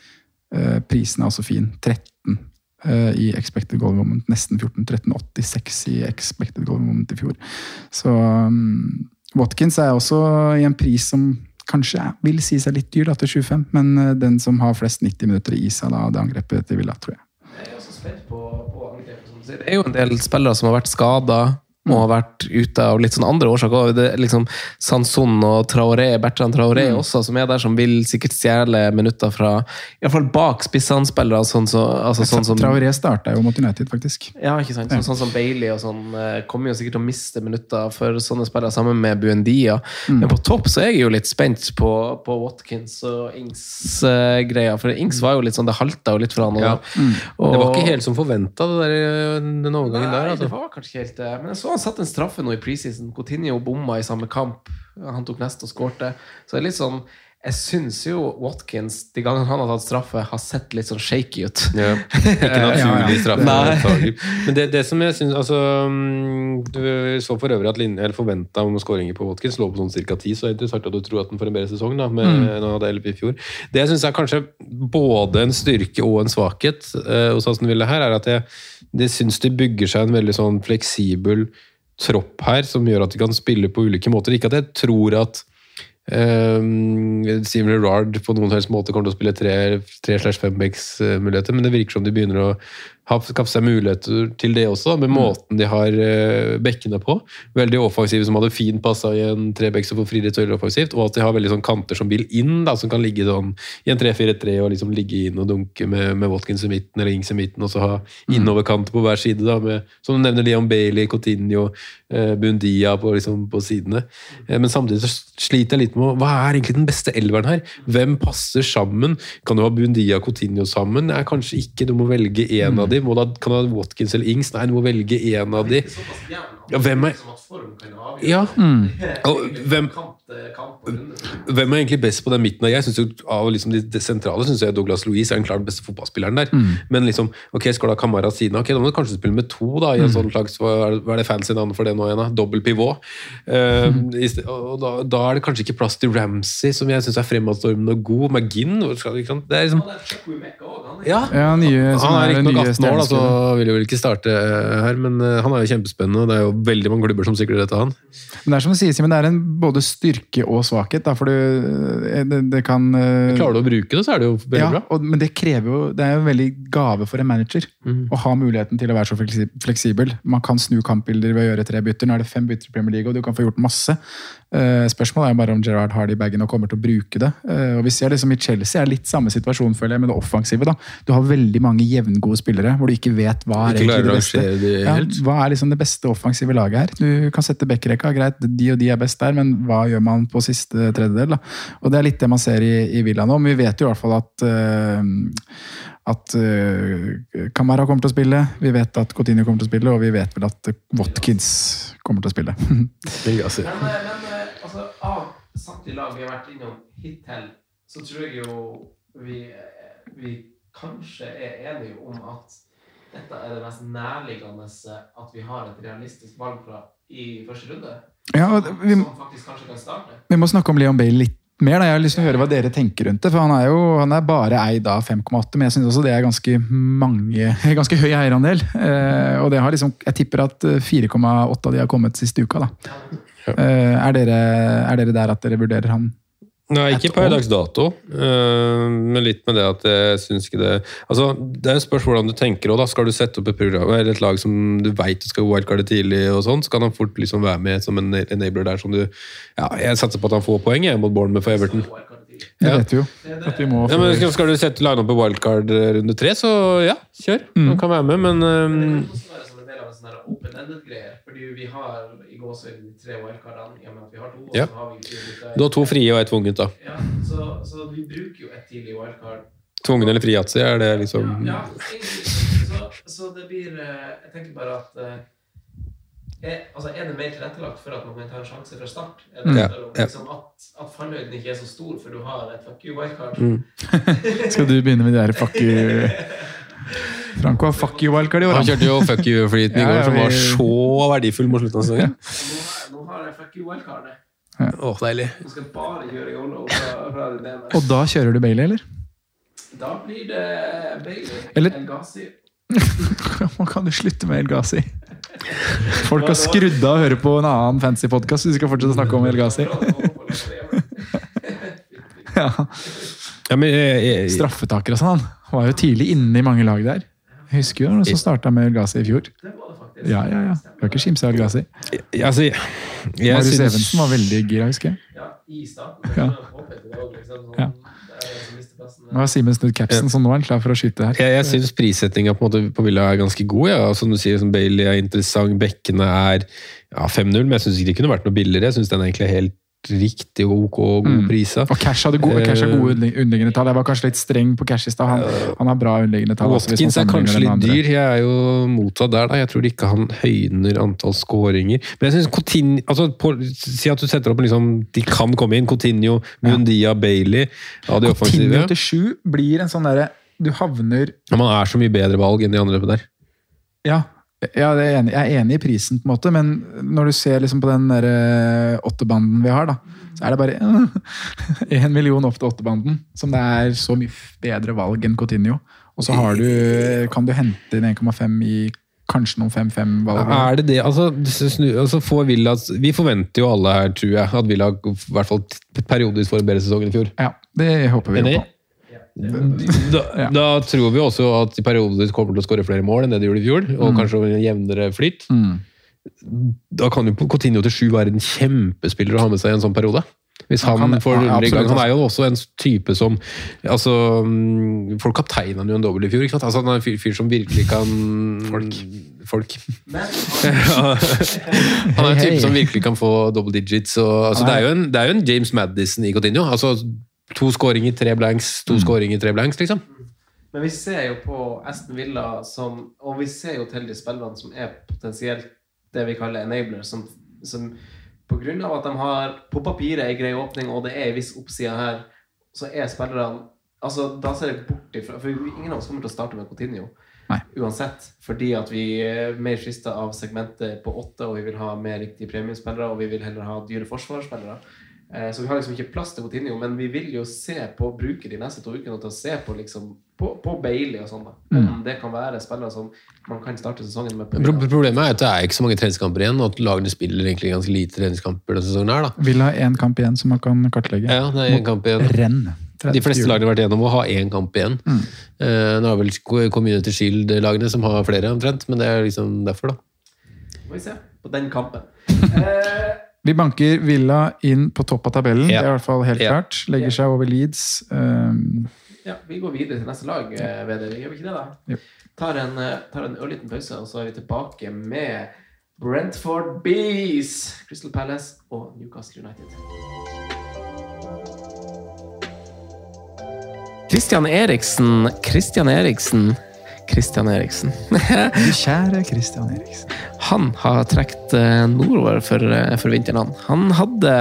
Uh, prisen er også fin. 13 uh, i expected goal moment. Nesten 14. 13,86 i expected goal moment i fjor. Så um, Watkins er også i en pris som kanskje vil si seg litt dyr da, til 25, men uh, den som har flest 90 minutter i seg da, det angrepet til Villa, tror jeg. Jeg er også spent på, på angrepet, som du sier. Det er jo en del spillere som har vært skada og har vært ute av litt sånn andre årsaker. Det er liksom Sanson og Traoré, Bertrand Traoré Mm. også, som er der, som vil sikkert stjele minutter fra i hvert fall bak spissanspillere. Sånn, så, altså, sånn som Traoré starta jo mot United, faktisk. ja, ikke sant? Så, sånn som Bailey og sånn eh, kommer jo sikkert til å miste minutter for sånne spillere sammen med Buendia. Mm. Men på topp så er jeg jo litt spent på, på Watkins og Ings-greia. for Ings var jo litt sånn, det halta jo litt for han. Og, Ja. og, Det var ikke helt som forventa, den overgangen der. Altså. det var kanskje ikke helt det. Men jeg så han satt en straffe nå i preseason. Coutinho bomma i samme kamp. Han tok neste og skårte. Så det er litt sånn Jeg syns jo Watkins, de gangene han har tatt straffe, har sett litt sånn shaky ut. Ja. Ikke naturlig straffe. ja. Men det, det som jeg synes, altså, mm, Du så for øvrig at linje, eller forventa om skåringer på Watkins lå på sånn ca. 10, så er det interessant at du tror at den får en bedre sesong da, med Mm. hadde LP i fjor. Det jeg syns er kanskje både en styrke og en svakhet eh, hos Aston Ville her, er at jeg det syns de bygger seg en veldig sånn fleksibel tropp her, som gjør at de kan spille på ulike måter. Ikke at jeg tror at Um, Steven Gerrard på noen helst måte kommer til å spille tre- slash fembacks-muligheter, men det virker som de begynner å ha skaffe seg muligheter til det også, med måten de har uh, bekkene på. Veldig offensive som hadde fint passa i en trebecks og får friidrett veldig offensivt, og at de har veldig sånn kanter som vil inn, da, som kan ligge sånn i en 3-4-3 og liksom ligge inn og dunke med, med Watkins i midten eller Ings i midten, og så ha innoverkanter på hver side, da, med, som du nevner Leon Bailey, Coutinho, eh, Bundia på, liksom, på sidene. Eh, men samtidig så sliter jeg litt med hva er egentlig den beste elveren her? Hvem passer sammen? Kan du ha Bundia og Coutinho sammen? Nei, kanskje ikke. Du må velge én av dem. Du ha, kan du ha Watkins eller Ings? Nei, du må velge én av dem. Ja, hvem er Ja. Og hvem hvem er egentlig best på den midten? Jeg synes jo Av liksom de, de sentrale syns jeg Douglas Louise er den klart beste fotballspilleren der. Mm. Men liksom, ok, skal du ha Kamara siden av? Ok, Da må du kanskje spille med to, da, i en Mm. sånn slags Hva er det, fancy navnet for det nå igjen? da? Dobbel pivot. Eh, Mm. i sted- og da, da er det kanskje ikke plass til Ramsey, som jeg syns er fremadstormende og god. McGinn hvor skal- ikke sant? Det er liksom ja. Ja, nye, Han er ikke riktignok 18 år, da, så vil jo vel ikke starte eh, her, men uh, han er jo kjempespennende. og Det er jo veldig mange klubber som sikrer dette. han. Men det er som du sier, Simen, det er en både styrke og svakhet. Da, for det, det, det kan uh... Klarer du å bruke det, så er det jo veldig ja, bra. Og, men det krever jo Det er jo en veldig gave for en manager mm. å ha muligheten til å være så fleksibel. Man kan snu kampbilder ved å gjøre tre bytter. Nå er det fem bytter i Premier League, og du kan få gjort masse. Uh, spørsmålet er bare om Gerard har det i bagen og kommer til å bruke det. Uh, og vi ser liksom I Chelsea er litt samme situasjon føler jeg, med det offensive. da. Du har veldig mange jevngode spillere hvor du ikke vet hva er Ikke det beste. rangere de Ja, hva er liksom det beste offensive laget her? Du kan sette backrekka, greit, de og de er best der, men hva gjør man på siste tredjedel? da? Og Det er litt det man ser i, i Villa nå, men vi vet jo i hvert fall at uh, at uh, Kamara kommer til å spille, vi vet at Coutinho kommer til å spille, og vi vet vel at Watkins kommer til å spille. Men, men eh, altså, av samtlige lag vi har vært innom hittil, så tror jeg jo vi, eh, vi kanskje er enige om at dette er det mest nærliggende at vi har et realistisk valg fra i første runde. Ja, vi, Som faktisk kanskje kan starte. vi må snakke om Leon Bale litt mer. Da. Jeg har lyst til å høre hva dere tenker rundt det. for Han er jo han er bare eid av 5,8, men jeg syns også det er ganske mange, ganske høy eierandel. Eh, og det har liksom, jeg tipper at eh, 4,8 av de har kommet siste uka. da. Eh, er, dere, er dere der at dere vurderer han? Nei, ikke per dags dato, eh, men litt med det at jeg syns ikke det Altså, Det er jo spørs hvordan du tenker òg, da. Skal du sette opp et program eller et lag som du veit du skal wildcarde tidlig, og sånn, så kan han fort liksom være med som en enabler der som du Ja, jeg satser på at han får poeng jeg, mot Bournemouth for Everton. Det vet vi jo. At vi må Ja, men skal, du sette line opp på wildcard runde tre, så ja, kjør. Han kan være med, men ehm, Fordi vi har i gåsehud tre wildcardene, i og med at vi har to. og Ja. så har vi fire du har to frie og ett tvunget, da. Ja, så, så vi bruker jo et tidlig wildcard. Tvungen eller fri yatzy, er det liksom Ja, egentlig. Så, så det blir eh, Jeg tenker bare at eh, er, altså er det mer tilrettelagt for at man kan ta en sjanse fra start? Er det Ja, for ja. liksom at, at fallhøyden ikke er så stor, for du har et fuck you wildcard? Mm. Skal du begynne med de der fuck you Franco har fuck you wildcard i år. Han kjørte jo fuck you-flyten i Ja, går, som var vi- så verdifull mot slutten av sesongen. Nå har, nå har jeg fuck you wildcardet. Åh, deilig. Nå skal bare kjøre yolo fra, fra det. Og da kjører du Bailey, eller? Da blir det Bailey. Eller- El Man kan jo slutte med El Ghazi. Folk har skrudd av å høre på en annen fancy podkast så vi skal fortsette å snakke om El Ghazi. Ja. Ja, men jeg, jeg, Straffetaker og sånn. Han var jo tidlig inne i mange lag der. Jeg husker jo noen som starta med El Ghazi i fjor. Ja, ja, ja. Du har ikke skimsa El Ghazi. altså, Marius Evensen var veldig gira, husker jeg. Ja, i starten. Ja. Nå har Simen snudd capsen, så nå er han klar for å skyte her. Jeg, jeg syns prissettinga på, på Villa er ganske god. Ja. Som du sier, som Bailey er interessant, bekkene er ja, 5-0, men jeg syns ikke det kunne vært noe billigere. Jeg syns den er egentlig helt riktig og ok og gode Mm. priser. Og Cash hadde gode, Cash har gode underlig- underliggende tall. Jeg var kanskje litt streng på Cash i stad. Han, han har bra underliggende tall. også, Watkins er kanskje litt dyr. Jeg er jo motsatt der, da. Jeg tror ikke han høyner antall skåringer. Men jeg synes Coutinho altså, på, Si at du setter opp liksom De kan komme inn. Coutinho, Mundia, Bailey. Ja, de offensive. Coutinho til sju blir en sånn derre Du havner man er så mye bedre valg enn de andre der. Ja, ja jeg er enig. jeg er enig i prisen, på en måte, men når du ser liksom på den der, eh, åttebanden vi har, da, så er det bare én million opp til åttebanden. Som det er så mye bedre valg enn Coutinho. Og så har du, kan du hente inn 1,5 i kanskje noen 5-5-valg. Er det det? Altså, altså får Villa, vi forventer jo alle her, tror jeg, at Villa i hvert fall periodisk får en bedre sesong enn i fjor. Ja, det håper vi jo på. Da, da tror vi også at de periodisk kommer til å skåre flere mål enn det de gjorde i fjor, og Mm. kanskje en jevnere flyt. Mm. Da kan jo Coutinho til sju være en kjempespiller å ha med seg i en sånn periode. Hvis Han han, får ja, gang. absolutt, Han er jo også en type som altså, Folk kapteina jo en dobbel i fjor. ikke sant? Altså, han er en fyr, fyr som virkelig kan Folk. Folk. Han er en type som virkelig kan få double digits. Og, altså, det, er- jo en, det er jo en James Madison i Coutinho. Altså, to skåringer, tre blanks, to skåringer, tre blanks, liksom. Men vi ser jo på Aston Villa som Og vi ser jo til de spillerne som er potensielt det vi kaller enablers, som, som på grunn av at de har på papiret ei grei åpning, og det er ei viss oppside her, så er spillerne Altså, da ser jeg bort ifra For ingen av oss kommer til å starte med Coutinho. Nei. Uansett. Fordi at vi er mer frista av segmentet på åtte, og vi vil ha mer riktige premiespillere, og vi vil heller ha dyre forsvarsspillere. Eh, Så vi har liksom ikke plass til Coutinho, men vi vil jo se på bruke de neste to ukene til å se på liksom på, på Bailey og sånn, da. Om det kan være spillere som man kan starte sesongen med. Pro problemet er at det er ikke så mange treningskamper igjen, og at lagene spiller egentlig ganske lite treningskamper denne sesongen. her da. Vil ha én kamp igjen som man kan kartlegge. Ja, det er en kamp igjen. Renn. De fleste lagene har vært igjennom å ha én kamp igjen. Mm. Eh, nå er vel Community Shield-lagene som har flere, omtrent, men det er liksom derfor, da. Må vi se på den kampen. Eh, Vi banker Villa inn på topp av tabellen. Ja. Det er i hvert fall helt Ja. klart. Legger seg over Leeds. Um, ja, vi går videre til neste lag, eh. Gjør vi ikke det, da? Jo. Tar en, eh, tar en ørliten pause, og så er vi tilbake med Brentford Bees, Crystal Palace og Newcastle United. Christian Eriksen, Christian Eriksen, Christian Eriksen. du kjære Christian Eriksen. Han har trukket eh, nordover for, eh, for vinteren. Han, han hadde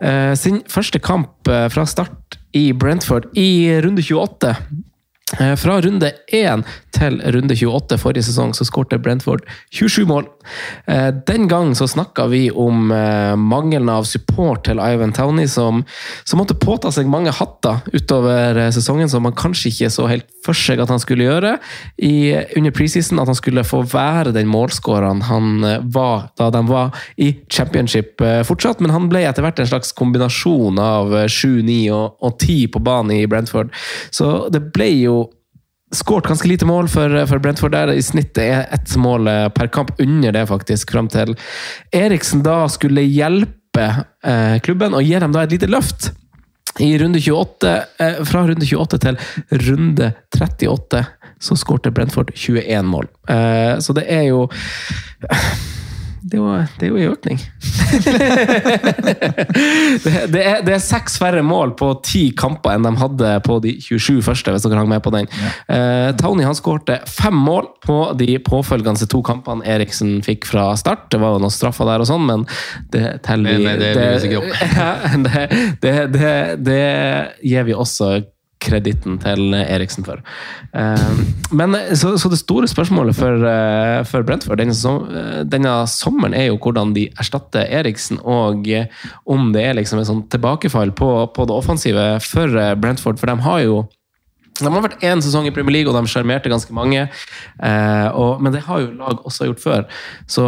eh, sin første kamp eh, fra start i Brentford i runde 28. Eh, Fra runde 1 til runde 28 forrige sesong så skårte Brentford 27 mål. Eh, Den gang så snakka vi om eh, mangelen av support til Ivan Towney, som, som måtte påta seg mange hatter utover sesongen, som man kanskje ikke så helt for seg at han skulle gjøre i, under preseason. At han skulle få være den målskåreren han var da de var i championship fortsatt, men han ble etter hvert en slags kombinasjon av eh, 7, 9 og, og 10 på banen i Brentford. Så det ble jo skåret ganske lite mål for, for Brentford der. I snitt er ett mål eh, per kamp under det, faktisk, fram til Eriksen da skulle hjelpe eh, klubben og gi dem da et lite løft. I runde 28, eh, Fra runde 28 til runde 38 så skårte Brentford 21 mål. Eh, så det er jo det er jo, det er jo en økning. det, det, er, det er seks færre mål på ti kamper enn de hadde på de 27 første, hvis dere hang med på den. Eh, Tony han skårte fem mål på de påfølgende to kampene Eriksen fikk fra start. Det var jo noen straffer der og sånn, men det teller vi Men, eh, det vi. Ja, det, det, det, det gir vi også kreditten til Eriksen for. Eh, Men så, så det store spørsmålet for, eh, for Brentford denne, eh, denne sommeren er jo hvordan de erstatter Eriksen, og eh, om det er liksom et sånn tilbakefall på, på det offensive for eh, Brentford. For de har jo de har vært én sesong i Premier League, og de sjarmerte ganske mange. Eh, og, men det har jo lag også gjort før. Så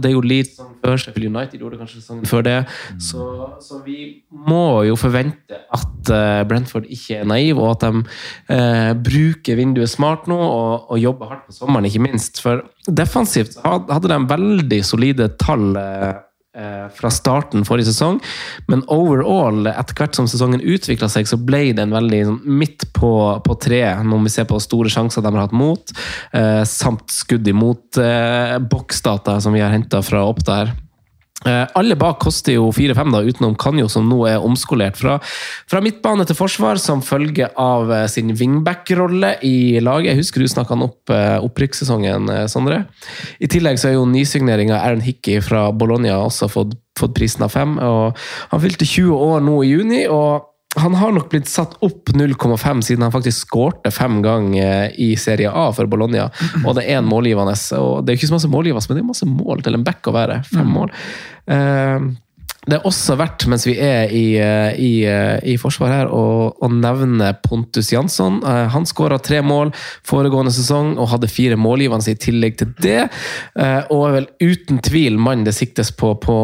det er jo Leeds som før, Sheffield United gjorde kanskje sesongen før det. Så, så vi må jo forvente at eh, Brentford ikke er naiv, og at de eh, bruker vinduet smart nå, og, og jobber hardt på sommeren, ikke minst. For defensivt hadde de veldig solide tall. Eh, fra starten forrige sesong, men overall, etter hvert som sesongen utvikla seg, så ble den veldig sånn, midt på, på treet, når vi ser på store sjanser de har hatt mot, eh, samt skudd imot eh, boksdata som vi har henta fra Oppda her. Eh, alle bak koster jo 4-5, da, utenom Kanjo, som nå er omskolert fra, fra midtbane til forsvar som følge av eh, sin wingback-rolle i laget. Jeg husker du snakka han opp eh, opprykkssesongen, Sondre. I tillegg så er jo nysigneringa Aaron Hickey fra Bologna også fått, fått prisen av fem. og Han fylte 20 år nå i juni. og han har nok blitt satt opp 0,5 siden han faktisk skårte fem ganger i Serie A for Bologna. Og det er en målgivende. og Det er jo ikke så masse målgivende, men det er masse mål til en back å være. Fem mål. Eh, det er også verdt, mens vi er i, eh, i, eh, i forsvar her, å, å nevne Pontus Jansson. Eh, Han skåra tre mål foregående sesong og hadde fire målgivende i tillegg til det. Og er vel uten tvil mann det siktes på på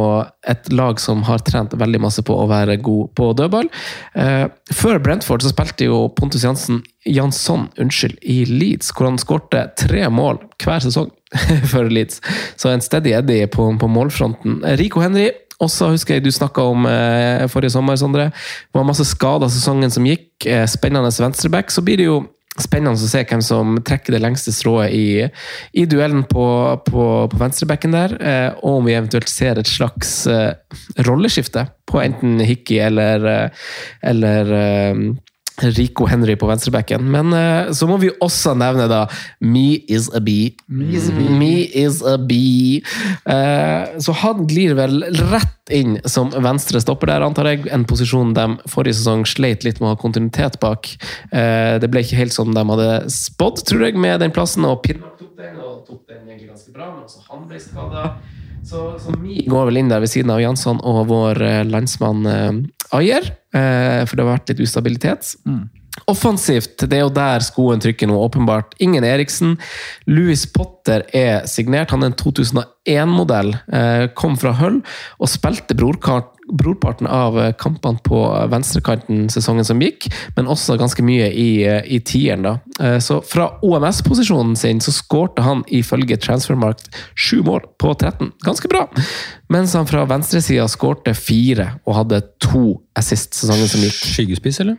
et lag som har trent veldig masse på å være god på dødball. Før Brentford så spilte jo Pontus Jansson, Jansson unnskyld, i Leeds, hvor han skårte tre mål hver sesong for Leeds. Så en steady Eddie på, på målfronten. Rico Henry også husker jeg du snakka om eh, forrige sommer, Sondre. Det var masse skader sesongen som gikk. Eh, spennende venstreback. Så blir det jo spennende å se hvem som trekker det lengste strået i, i duellen på, på, på venstrebacken der. Eh, og om vi eventuelt ser et slags eh, rolleskifte på enten Hickey eller, eh, eller eh, Rico Henry på venstrebacken. Men uh, så må vi også nevne da Me is a bee. Me is a bee. Uh, så han glir vel rett inn som venstre stopper der, antar jeg. En posisjon de forrige sesong sleit litt med å ha kontinuitet bak. Uh, det ble ikke helt som de hadde spådd, tror jeg, med den plassen. Og Pinnock tok den, og tok den egentlig ganske bra, men også han ble skada. Så, så Mi går vel inn der ved siden av Jansson og vår eh, landsmann eh, Ayer, eh, for det har vært litt ustabilitet. Offensivt, det er jo der skoen trykker nå, åpenbart. Ingen Eriksen. Louis Potter er signert. Han er en 2001-modell. Eh, kom fra Hull og spilte brorkart, brorparten av eh, kampene på venstrekanten sesongen som gikk, men også ganske mye i, eh, i tieren. da. Eh, så fra OMS-posisjonen sin så skårte han ifølge Transfermarkt sju mål på 13. Ganske bra! Mens han fra venstresida skårte fire og hadde to assist sesongen som gikk. Skyggespiss, eller?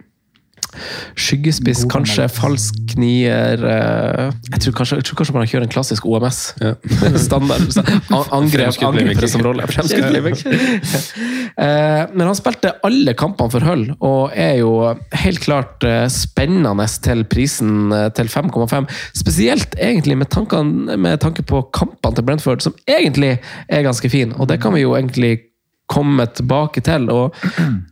Skyggespiss, kanskje falsk nier eh, jeg, tror kanskje, jeg tror kanskje man kjører en klassisk OMS. Standard. så- a- Angrep, Fremskutt som rolle. Fremskutt. Eh, Men han spilte alle kampene for Hull, og er jo helt klart eh, spennende til prisen eh, til 5,5. Spesielt egentlig med, tankene, med tanke på kampene til Brentford, som egentlig er ganske fin, og det kan vi jo egentlig komme tilbake til. og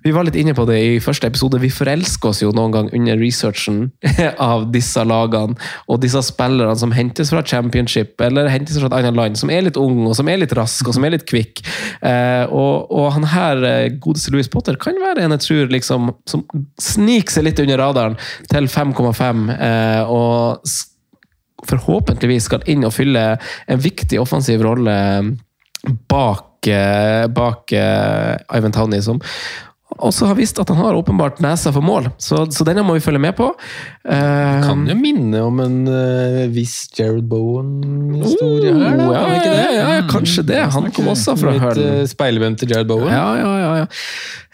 Vi var litt inne på det i første episode. Vi forelsker oss jo noen gang under researchen av disse lagene og disse spillerne som hentes fra championship eller hentes fra et annet land, som er litt ung og som er litt rask og som er litt kvikk. Eh, og, og han her, eh, godeste Louis Potter, kan være en jeg tror liksom, som sniker seg litt under radaren til 5,5. Eh, og forhåpentligvis skal inn og fylle en viktig offensiv rolle bak, eh, bak eh, Ivan Towney, som også har visst at han har åpenbart nesa for mål, så, så denne må vi følge med på. Uh, Kan jo minne om en uh, viss Jared Bowen-historie her, da. Oh, ja, Kan ikke det? ja, ja, kanskje det. Han kom også fra Litt Hull. uh, speilvendt til Jared Bowen. Ja, ja, ja. ja.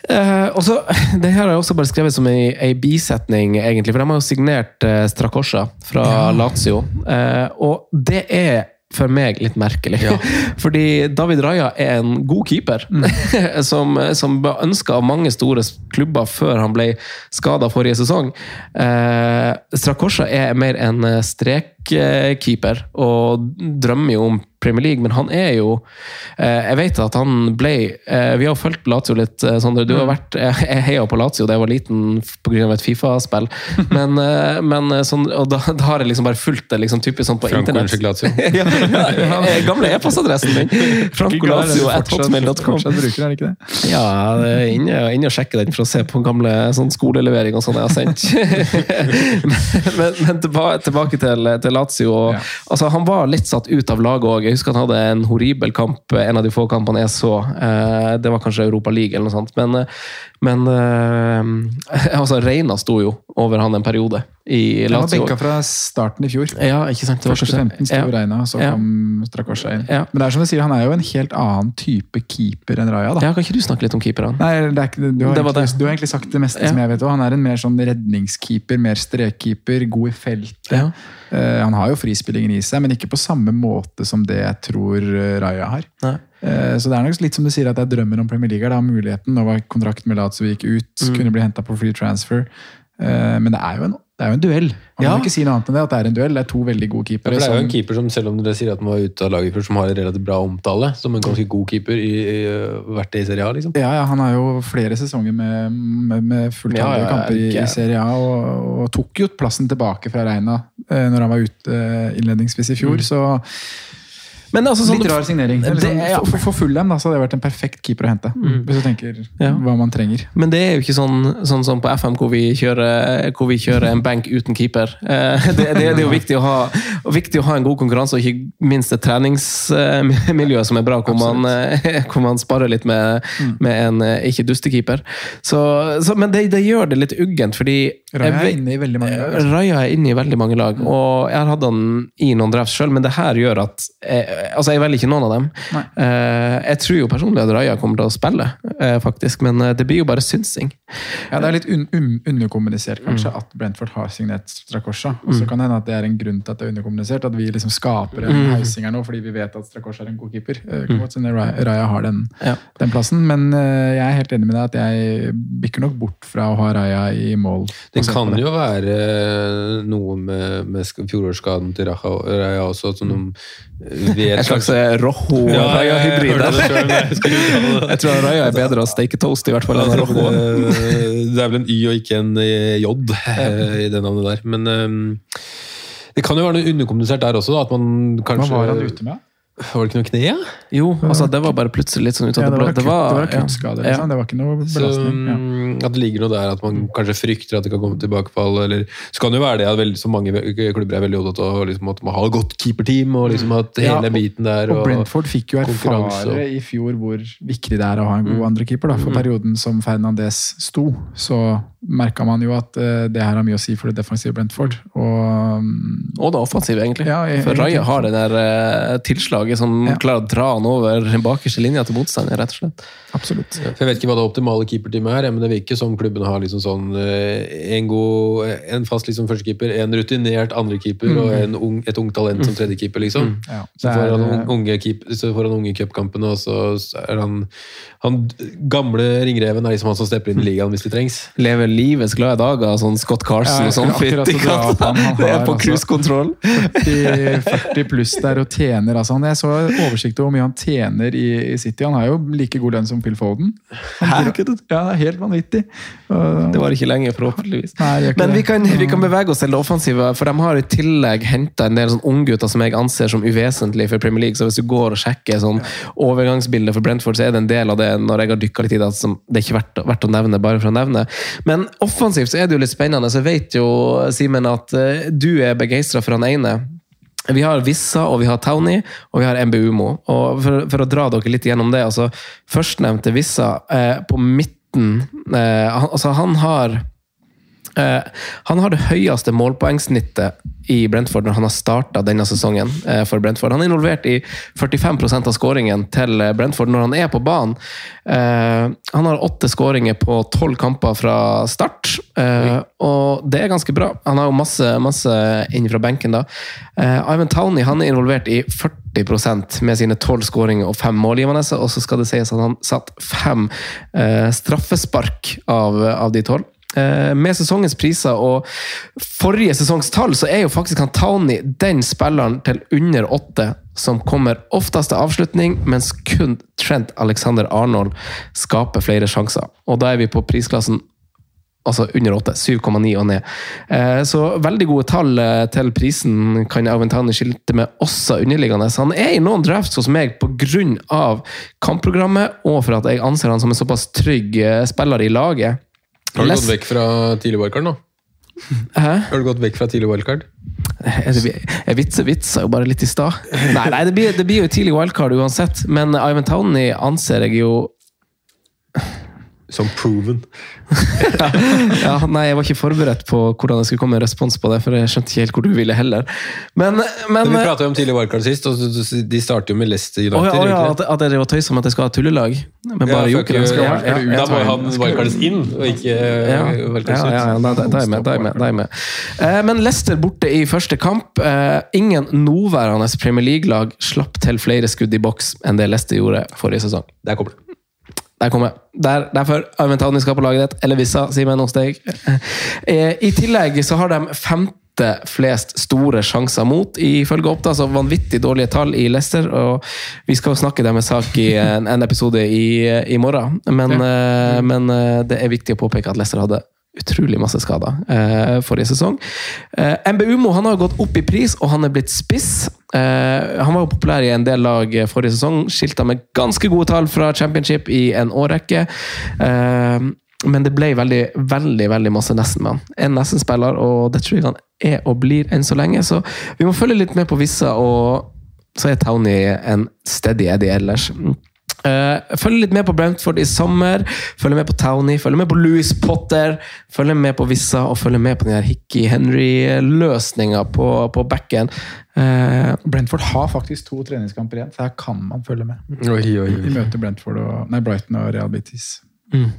Uh, også, Det her har jeg også bare skrevet som ei, ei bisetning, egentlig, for de har jo signert uh, Strakosja fra Lazio. Eh, og det er for meg litt merkelig. Fordi David Raja er en god keeper, som, som ble ønska av mange store klubber før han ble skada forrige sesong. Eh, Strakosja er mer en eh, strekkeeper og drømmer jo om Premier League, men han er jo eh, Jeg vet at han ble eh, Vi har fulgt Lazio litt, eh, Sondre. Du har vært eh, Jeg heia på Lazio da jeg var liten pga. et Fifa-spill. Men, eh, men sånn, og da, da har jeg liksom bare fulgt det liksom typisk sånn på internett. Unnskyld Lazio. ja, ja, ja, gamle e-postadressen min! Franco Lazio bruker, hotmail.com. Ja, det inne, inne og sjekke den for å se på gamle sånn skolelevering og sånn jeg har sendt. men men tilbake, tilbake til, til Lazio. og, Altså, han var litt satt ut av laget òg. Jeg husker han hadde en horribel kamp, en av de få kampene jeg så. Eh, det var kanskje Europa League eller noe sånt. Men, eh, men eh, altså, Reina sto jo over han en periode i Han var benka fra starten i fjor. Ja, ikke sant? Det var Første kanskje- 15 sto ja. Reina, så Ja. kom Strakosja inn. Ja. Men det er som du sier, han er jo en helt annen type keeper enn Raja. da. Ja, kan ikke du snakke litt om keeperne? Nei, det er ikke, du, har Det egentlig, du har egentlig sagt det meste Ja. som jeg vet. Og han er en mer sånn redningskeeper, mer strekkeeper, god i feltet. Ja. Uh, han har jo frispillingen i seg, men ikke på samme måte som det jeg tror eh, Raja har. Nei. Eh, så det er nok litt som du sier at det er drømmen om Premier League. Da, muligheten. Nå var kontrakten med Lazio gikk ut, Mm. kunne bli henta på free transfer. Men det er jo en, det er jo en duell. Man Ja. kan ikke si noe annet enn det, at det er en duell. Det er to veldig gode Ja, keepere. for det er jo en keeper som, selv om dere sier at han var ute av laget før, som har en relativt bra omtale, som en ganske god keeper i, i vært i Serie A, liksom. Ja, ja, han har jo flere sesonger med, med, med fulltallige Ja, ja, kamper i, i Serie A, og, og tok jo plassen tilbake fra Reina eh, når han var ute eh, innledningsvis i fjor. Så Men altså, sånn, litt rar signering. Det- sånn, ja. for, for dem da, så hadde det vært en perfekt keeper å hente. Hvis du tenker Ja. hva man trenger. Men det er jo ikke sånn, sånn som på FM, hvor vi kjører, hvor vi kjører en benk uten keeper. Eh, Det, det, det er jo viktig å, ha, viktig å ha en god konkurranse, og ikke minst et treningsmiljø som er bra, hvor man, eh, hvor man sparer litt med, med en eh, ikke-dustekeeper. Så, så, men det, det gjør det litt uggent, fordi Raja er inne i veldig mange lag. altså. Raja er inne i veldig mange lag, og jeg har hatt han i noen drafts sjøl, men det her gjør at jeg, Altså, jeg velger ikke noen av dem. Eh, jeg tror jo personlig at Raja kommer til å spille, uh, faktisk, men eh, det blir jo bare synsing. Ja, Det er litt un un underkommunisert kanskje Mm. at Brentford har signert Strakosha. Og så kan det hende at det er en grunn til at det er underkommunisert. At vi liksom skaper en Mm. heising her nå fordi vi vet at Strakosha er en god keeper. Uh, kan Ra- Raja har den, Ja. den plassen, men jeg er helt enig med deg at jeg bikker nok bort fra å ha Raja i mål. Det kan på jo være noe med, med fjorårsskaden til Raja Raja også, som de vet En slags eh, Rojo-Raja-hybrid. Ja, men jeg. Jeg tror Raja er bedre å steke toast, i hvert fall, enn Rojo. Det er vel en Y og ikke en eh, J i det navnet der. Men um, det kan jo være noe underkommunisert der også. Da, at man Hva var han ute med? Var det ikke noe kne? Ja? Jo, altså, det var bare plutselig litt sånn ut av Ja, det det blå. var, det var kuttskade, ja. liksom. Det var ikke noe belastning. Ja. mm, At det ligger noe der at man kanskje frykter at det kan komme tilbakefall. Eller, så kan det jo være det at veldig, så mange klubber er veldig opptatt av liksom, at man har godt keeperteam. og liksom at Ja, hele og- biten der. Og Brentford fikk jo erfare og- i fjor hvor viktig det er å ha en god andrekeeper. da. For perioden som Fernandes sto, så merka man jo at uh, det her har mye å si for det defensive Brentford. Og um, Og det offensive, egentlig. Ja, jeg- For Raja har det der uh, tilslaget som Ja. klarer å dra han over bakerste linja til motstander, rett og slett. absolutt. Jeg vet ikke hva det optimale keeperteamet er, men det virker som klubben har liksom sånn eh, en, god, en fast liksom førstekeeper, en rutinert andrekeeper og en ung, et ungt talent som tredjekeeper. liksom. Ja, Så får er, han eh, unge, keep, så får han unge cupkampene, og så er han Han gamle ringreven er liksom han som stepper inn i ligaen hvis det trengs. Lever livets glade dager, sånn Scott Carson Ja, og sånn. Fytti katta! Det er på altså. cruisekontroll. 40, 40 pluss der og tjener. altså. Han, jeg så oversikt over hvor mye han tjener i, i City. Han har jo like god lønn som Phil Foden. Hæ? Ja, er helt vanvittig. Uh, Det var ikke lenge, forhåpentligvis. Nei, Men vi kan, vi kan bevege oss til det offensive, for de har i tillegg henta en del sånn unggutter som jeg anser som uvesentlige for Premier League. Så hvis du går og sjekker sånn overgangsbildet for Brentford, så er det en del av det når jeg har dykka litt i det, som det er ikke verdt, verdt å nevne, bare for å nevne. Men offensivt så er det jo litt spennende. Så jeg vet jo, Simen, at eh, du er begeistra for han ene. Vi har Vissa, og vi har Townie, og vi har MBUMO. Og for, for å dra dere litt gjennom det, altså Førstnevnte Vissa, eh, på midten eh, han, Altså, han har eh, Han har det høyeste målpoengsnittet i Brentford når han har starta denne sesongen eh, for Brentford. Han er involvert i 45% av skåringen til eh, Brentford når han er på banen. Eh, han har åtte skåringer på tolv kamper fra start, eh, og det er ganske bra. Han har jo masse, masse inn fra benken da. Eh, Ivan Towney han er involvert i 40% med sine tolv skåringer og fem målgivende, og så skal det sies at han satt fem eh, straffespark av, av de tolv. Eh, med sesongens priser og forrige sesongs tall, så er jo faktisk han Townie den spilleren til under åtte som kommer oftest til avslutning, mens kun Trent Alexander Arnold skaper flere sjanser. Og da er vi på prisklassen altså under 8, 7,9 og ned. Eh, Så veldig gode tall eh, til prisen kan Aventani skilte med også underliggende. Så han er i noen drafts hos meg pga. kampprogrammet, og for at jeg anser han som en såpass trygg spiller i laget. Har du gått vekk fra tidlig wildcard nå? Hæ? Har du gått vekk fra tidlig wildcard? Jeg, jeg vitser vitser jo bare litt i stad. Nei, nei det, blir, det blir jo tidlig wildcard uansett, men Ivan Towney anser jeg jo Som proven. ja, Nei, jeg var ikke forberedt på hvordan jeg skulle komme med respons på det, for jeg skjønte ikke helt hvor du ville heller. Men, men vi prata om tidlig wildcard sist, og de starter jo med Leicester United. Oh, ja, oh, ja, at, at jeg tøysa med at jeg skal ha tullelag? Men bare ja, jokere? you. Skal Ja, ja, ja, Da må ja. han wildcardes inn, og ikke Ja, ja, wildcardes ja, ja, ut. da, da, da er jeg med. Da er jeg med, da er jeg med. Eh, Men Leicester borte i første kamp. Eh, Ingen nåværende Premier League-lag slapp til flere skudd i boks enn det Leicester gjorde forrige sesong. Der kommer det. Der kom jeg. Der, derfor Armentani skal på laget ditt. Eller Vissa, si meg noen steg. I tillegg så har de femte flest store sjanser mot, ifølge Oppda. Så vanvittig dårlige tall i Leicester. Og vi skal jo snakke deres sak i en, episode i, i morgen. Men, ja. men eh, det er viktig å påpeke at Leicester hadde utrolig masse skader eh, forrige sesong. Eh, MBUMO han har gått opp i pris, og han er blitt spiss. Eh, han var jo populær i en del lag eh, forrige sesong. Skilta med ganske gode tall fra championship i en årrekke. Eh, men det ble veldig veldig, veldig masse nesten med han. En nesten-spiller, og det tror jeg han er og blir enn så lenge. Så vi må følge litt med på Vissa, og så er Townie en steady Eddie ellers. Uh, følg litt med på Brentford i sommer. Følg med på Townie, følg med på Louis Potter. Følg med på Vissa, og følg med på den her Hickey Henry-løsninga på, på backen. Uh, Brentford har faktisk to treningskamper igjen, så her kan man følge med. Oi, oi, oi. De møter Brentford og, nei, Brighton og Real Betis, mm.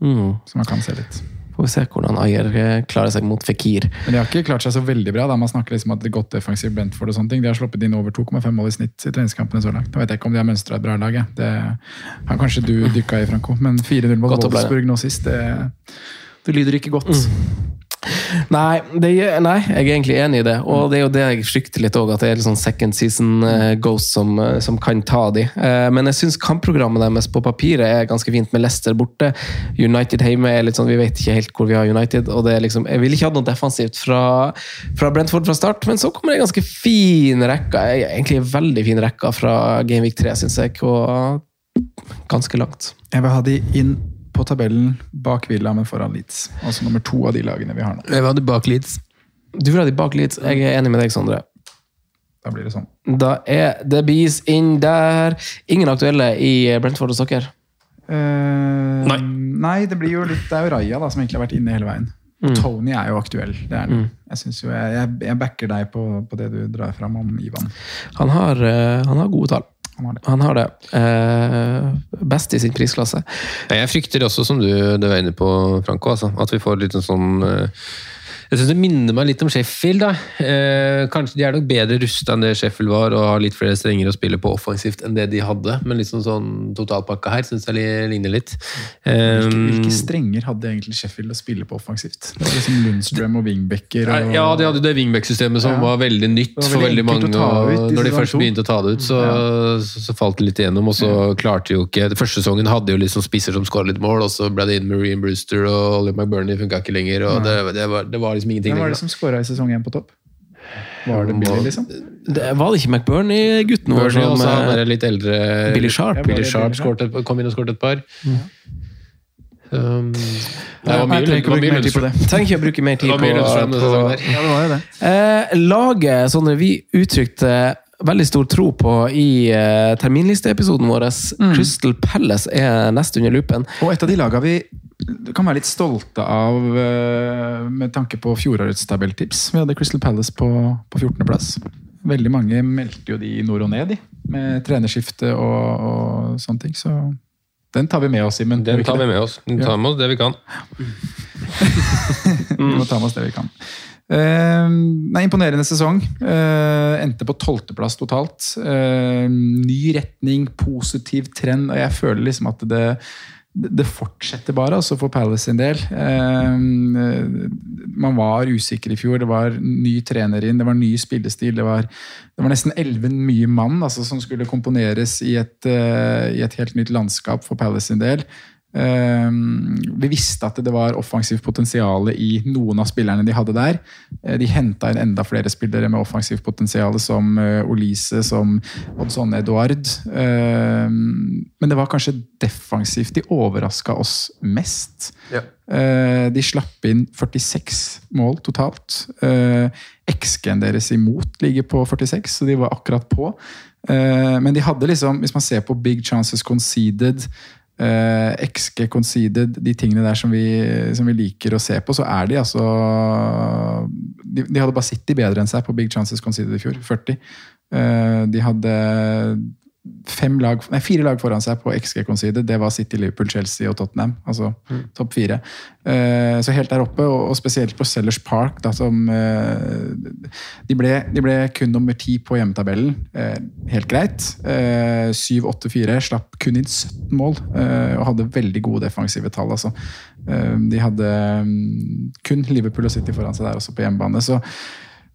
Mm. så man kan se litt. Får vi se hvordan Ayer eh, klarer seg mot Fikir. Men de har ikke klart seg så veldig bra. da Man snakker liksom at det er godt defensivt Brentford og sånne ting. De har sluppet inn over 2,5 mål i snitt i treningskampene så langt. Da vet jeg ikke om de har mønstra et bra lag. Det har kanskje du dykka i, Franco. Men 4-0 mot Wolfsburg nå sist, det, det lyder ikke godt. Nei, det, nei, jeg er egentlig enig i det. Og det er jo det jeg frykter litt òg, at det er litt sånn second season eh, ghost som, eh, som kan ta de. Eh, Men jeg syns kampprogrammet deres på papiret er ganske fint, med Leicester borte. United hjemme er litt sånn, vi vet ikke helt hvor vi har United. og det er liksom, Jeg ville ikke hatt noe defensivt fra, fra Brentford fra start, men så kommer det en ganske fin rekke. Egentlig en veldig fin rekke fra Gameweek 3, syns jeg. Og ganske langt. Jeg vil ha de inn på tabellen bak Villa, men foran Leeds. Altså nummer to av de lagene vi har nå. Jeg hadde bak Leeds. Du vil ha de bak Leeds. Jeg er enig med deg, Sondre. Da blir det sånn. Da er det bees inn der. Ingen aktuelle i Brentford hos dere? Uh, Nei. nei, det blir jo litt Det er jo Raja da, som egentlig har vært inne hele veien. Mm. Tony er jo aktuell. det er mm. Jeg, synes jo, jeg, jeg, jeg backer deg på, på det du drar fram om Ivan. Han har, eh, han har gode tall. Han har det. Han har det. Eh, best i sin prisklasse. Jeg frykter også, som du, du var inne på, Franco, altså, at vi får litt en sånn eh, Jeg synes det minner meg litt om Sheffield. da. Eh, kanskje De er nok bedre rusta enn det Sheffield var, og har litt flere strenger å spille på offensivt enn det de hadde. Men liksom sånn totalpakka her syns jeg ligner litt. Eh, Hvilke, hvilke strenger hadde egentlig Sheffield å spille på offensivt? Det var liksom Lundstrøm og wingbacker Og, Ja, de hadde det wingback-systemet som Ja. var veldig nytt var veldig for veldig mange. ut Og når de først begynte å ta det ut, så, så, så falt det litt igjennom. Og så klarte jo ikke Første sesongen hadde jo liksom spisser som skåra litt mål, og så ble det inn Marine Brewster og Ollie McBurney funka ikke lenger. og det, det, var, det var liksom ingenting Hvem var det som skåra i sesong én på topp? Var det Billy, liksom? Det, var det ikke McBurney-gutten vår som han er litt eldre Billy Sharp. Ja, Billy Sharp Billy Sharp? et- kom inn og skåret et par. Um, det var mye, jeg trenger ikke på å bruke mer tid var på, mye på. Ja, det var jo det. Eh, laget, Sondre, vi uttrykte veldig stor tro på i uh, terminlisteepisoden vår. Crystal Palace er nest under lupen. Og et av de lagene vi kan være litt stolte av uh, med tanke på fjorårets tabelltips. Vi hadde Crystal Palace på, på 14.-plass. Veldig mange meldte jo de nord og ned, de. Med trenerskifte og, og sånne ting. Så den tar vi med oss, Simen. Den tar vi med oss. Den tar med oss det vi kan. vi må ta med oss det vi kan. Uh, nei, imponerende sesong. Uh, endte på tolvteplass totalt. Uh, ny retning, positiv trend. Og jeg føler liksom at det, det fortsetter bare, altså for Palace sin del. man var usikker i fjor. Det var ny trener inn, det var ny spillestil. Det var, det var nesten elleve mye mann altså, som skulle komponeres i et, i et helt nytt landskap for Palace sin del. Ehm, vi visste at det var offensivt potensial i noen av spillerne de hadde der. Eh, de henta inn enda flere spillere med offensivt potensial, som eh, Olise, som Oddson Eduard. Ehm, men det var kanskje defensivt de overraska oss mest. Ja. Eh, de slapp inn 46 mål totalt. XG-en deres imot ligger på 46, så de var akkurat på. Men de hadde liksom, hvis man ser på big chances conceded Uh, XG conceded, de tingene der som vi, som vi, liker å se på, så er de altså De, de hadde bare City bedre enn seg på big chances conceded i fjor. 40. Uh, eh, de hadde lag, nei, fire lag foran seg på XG-konside. Det var City, Liverpool, Chelsea og Tottenham. Altså mm. topp fire. Uh, så helt der oppe, og, og spesielt på Sellers Park, da, som uh, de, ble, de, ble, kun nummer ti på hjemmetabellen. Uh, helt greit. 7-8-4. Slapp kun inn 17 mål og hadde veldig gode defensive tall. Altså. de hadde um, kun Liverpool og City foran seg der også på hjemmebane. så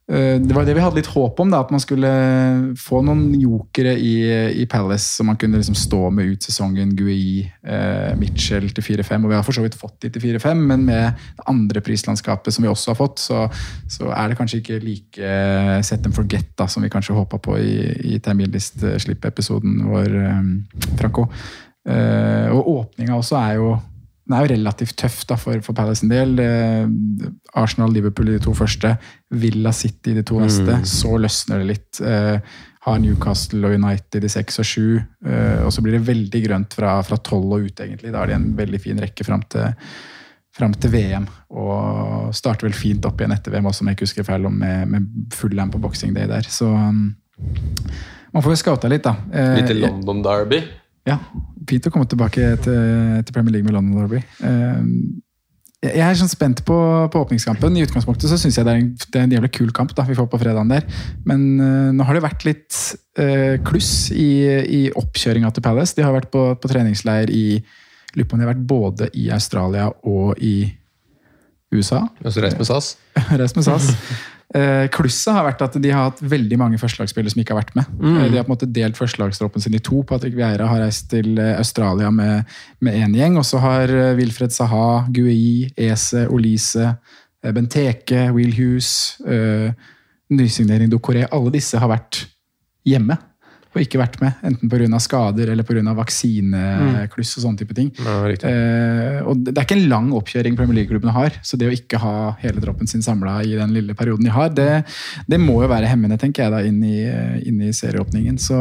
det var det vi hadde litt håp om, da, at man skulle få noen jokere i, i Palace som man kunne liksom stå med ut sesongen. Gui, eh, Mitchell til 4-5, og vi har for så vidt fått de til 4-5, men med det andre prislandskapet som vi også har fått, så, så er det kanskje ikke like uh, set and forget da, som vi kanskje håpa på i, i terminlist-slipp-episoden vår, eh, Franco. Eh, og åpninga også er jo den er jo relativt tøff da, for, for Palace en del. Eh, Arsenal-Liverpool i de to første. Villa City de to neste. Mm. Så løsner det litt. Eh, har Newcastle og United i seks og sju. Eh, og så blir det veldig grønt fra tolv og ut, egentlig. Da er det en veldig fin rekke fram til, fram til VM. Og starter vel fint opp igjen etter VM også, om jeg ikke husker feil, med, med full lam på boxing day der. Så um, man får jo scouta litt, da. Eh, Litt London Derby? Ja, fint å komme tilbake til, til Premier League med London Derby. Ehm, jeg er sånn spent på, på, åpningskampen. I utgangspunktet så syns jeg det er, en, det er en jævlig kul kamp da, vi får på fredagen der. Men uh, nå har det vært litt uh, kluss i, i oppkjøringa til Palace. De har vært på, på treningsleir i Lurer på om de har vært både i Australia og i USA. Altså reist med SAS? reist med SAS. Eh, klusset har vært at de har hatt veldig mange førstelagsspillere som ikke har vært med. Mm. Eh, de har på en måte delt førstelagstroppen sin i to. Patrick Vieira har reist til eh, Australia med én gjeng. Og så har Wilfred Saha, Gui, Ese, Olise, Benteke, Will Hughes, nysignering Dokoré Alle disse har vært hjemme og ikke vært med. Enten pga. skader eller pga. vaksinekluss og sånne type ting. Ja, eh, og Det er ikke en lang oppkjøring Premier League-klubbene har. Så det å ikke ha hele troppen sin samla i den lille perioden de har, det, det, må jo være hemmende, tenker jeg, da, inn i, inn i serieåpningen. Så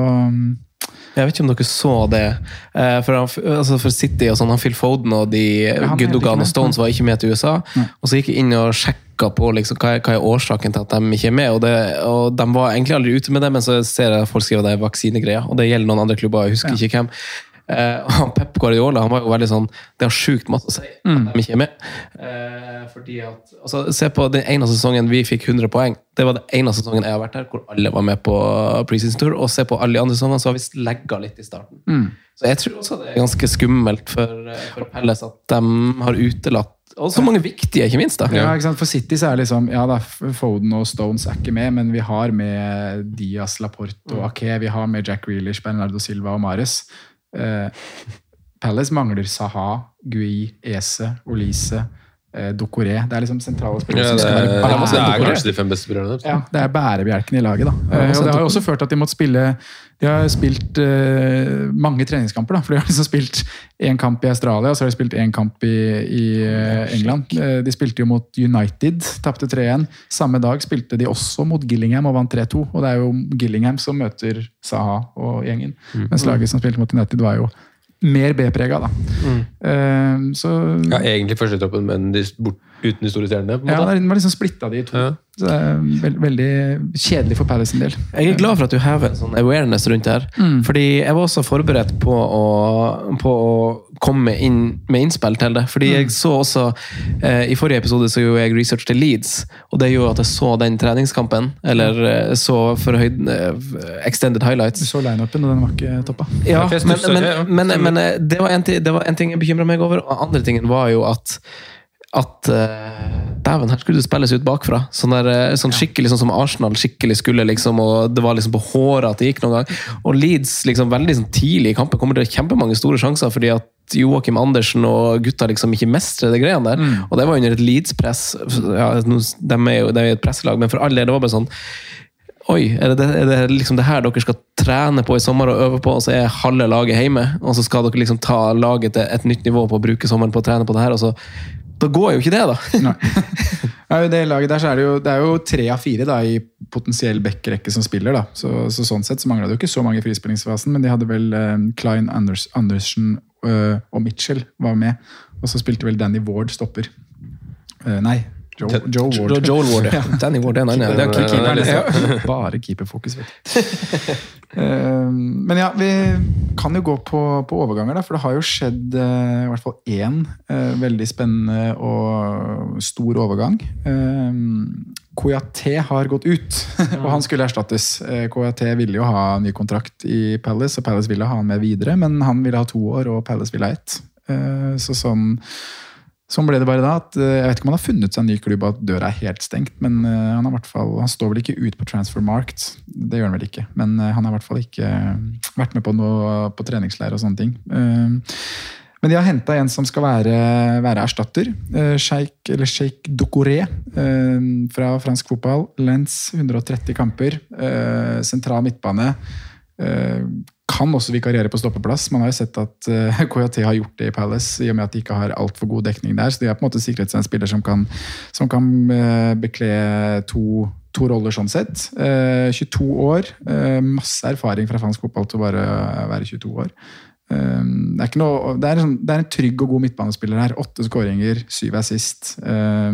jeg vet ikke om dere så det. For, for, altså for City og sånn, han Phil Foden og de Gundogan og Stones var ikke med til USA. Nei. Og så gikk jeg inn og sjekka på liksom, hva, hva, er årsaken til at de ikke er med. Og, det, og De var egentlig aldri ute med det, men så ser jeg folk skriver det er vaksinegreier. Og det gjelder noen andre klubber, jeg husker ja. ikke hvem. og Pep Guardiola han var jo veldig sånn Det har sjukt masse å si mm. at de ikke er med. Eh, fordi at, altså, Se på den ene sesongen vi fikk 100 poeng. Det var den ene sesongen jeg har vært her hvor alle var med på preseason tour. Og se på alle de andre sesongene, så har vi legga litt i starten. Mm. Så jeg tror også det er ganske skummelt for, eh, for Pelles at de har utelatt og så mange viktige, ikke minst. da. Ja, ikke sant? For City så er det liksom, ja da, Foden og Stones er ikke med, men vi har med Diaz, Laporte og mm. Ake. Vi har med Jack Reelish, Bernardo Silva og Mares. Eh, Palace mangler Saha, Gui, Ese, Olise, Dokoré. Det er liksom sentrale spillere Ja, som det, skal være det er kanskje de fem beste spillerne. Ja, det er bærebjelken i laget. da. Ja, Eh, og Det har jo også ført til at de måtte spille De har spilt uh, mange treningskamper. da, for De har liksom spilt én kamp i Australia og så har de spilt én kamp i, i eh, England. Eh, De spilte jo mot United, tapte 3-1. Samme dag spilte de også mot Gillingham og vant 3-2. Og det er jo Gillingham som møter Saha og gjengen. Mm. Mens laget som spilte mot United, var jo mer B-prega, da. Eh, så Ja, egentlig førstetroppen, men de, bort, uten de store stjernene. på en ja, den var liksom splitta de i to. Så det er veld, veldig kjedelig for Palace sin del. Jeg er glad for at du hever en sånn awareness rundt det her. Mm. Fordi jeg var også forberedt på å, på å komme inn med innspill til det. Fordi jeg så også eh, I forrige episode så gjorde jeg research til Leeds, og det gjorde at jeg så den treningskampen. Eller eh, så for høyden eh, extended highlights. Du så lineupen, og den var ikke toppa. Ja, Ja, men, men, ja, ja. men, men eh, det, var en, ting- det var en ting jeg bekymra meg over, og andre tingen var jo at at uh, Dæven, her skulle det spilles ut bakfra. Sånn, der, eh, sånn skikkelig sånn som Arsenal skikkelig skulle, liksom, og det var liksom på håret at det gikk noen gang. Og Leeds liksom veldig sånn tidlig i kampen kommer til kjempemange store sjanser fordi at Joakim Andersen og gutta liksom ikke mestrer det greiene der. Og det var under et Leeds-press. Ja, de er jo de er et presselag, men for all del, det var bare sånn Oi, er det, det, er det liksom det her dere skal trene på i sommer og øve på, og så er halve laget hjemme? Og så skal dere liksom ta laget til et nytt nivå på å bruke sommeren på å trene på det her, og så Da går jo ikke det, da! Ja, det laget der så er det jo, det er jo tre av fire da, i potensiell backrekke som spiller. da. Så, så Sånn sett så mangla det jo ikke så mange i frispillingsfasen, men de hadde vel eh, Klein, Anders, Andersen øh, og Mitchell var med. Og så spilte vel Danny Ward stopper. Eh, nei, Joe, Joe Ward. Joel Ward, ja. Danny Ward, er en annen. Det er Keeper- keeperen, ja. Bare keeperfokus, vet du. Eh, Men ja, vi kan jo gå på, på overganger, da, for det har jo skjedd eh, i hvert fall én eh, veldig spennende og stor overgang. Koyaté har gått ut, og han skulle erstattes. Koyaté ville jo ha ny kontrakt i Palace, og Palace ville ha han med videre, men han ville ha to år, og Palace ville ha ett. Eh, Så sånn Sånn ble det bare da. at eh, Jeg vet ikke om han har funnet seg en ny klubb og at døra er helt stengt, men eh, han, fall, han står vel ikke ut på Transfermarkt. Det gjør han vel ikke. Men eh, han har i hvert fall ikke vært med på noe på treningsleir og sånne ting. Men de har henta en som skal være, være erstatter. Sheikh, eller Sheikh Doucouré eh, fra fransk fotball. Lens, 130 kamper. Sentral midtbane. Eh, kan også vikariere på stoppeplass. Man har jo sett at uh, KJT har gjort det i Palace, i og med at de ikke har altfor god dekning der. Så de har på en måte sikret seg en spiller som kan, som kan uh, bekle to, to roller sånn sett. Uh, 22 år. eh, masse erfaring fra fransk fotball til å bare være 22 år. Eh, det, er ikke noe, det, er en, sånn- det er en trygg og god midtbanespiller her. Åtte skåringer, syv assist. Eh,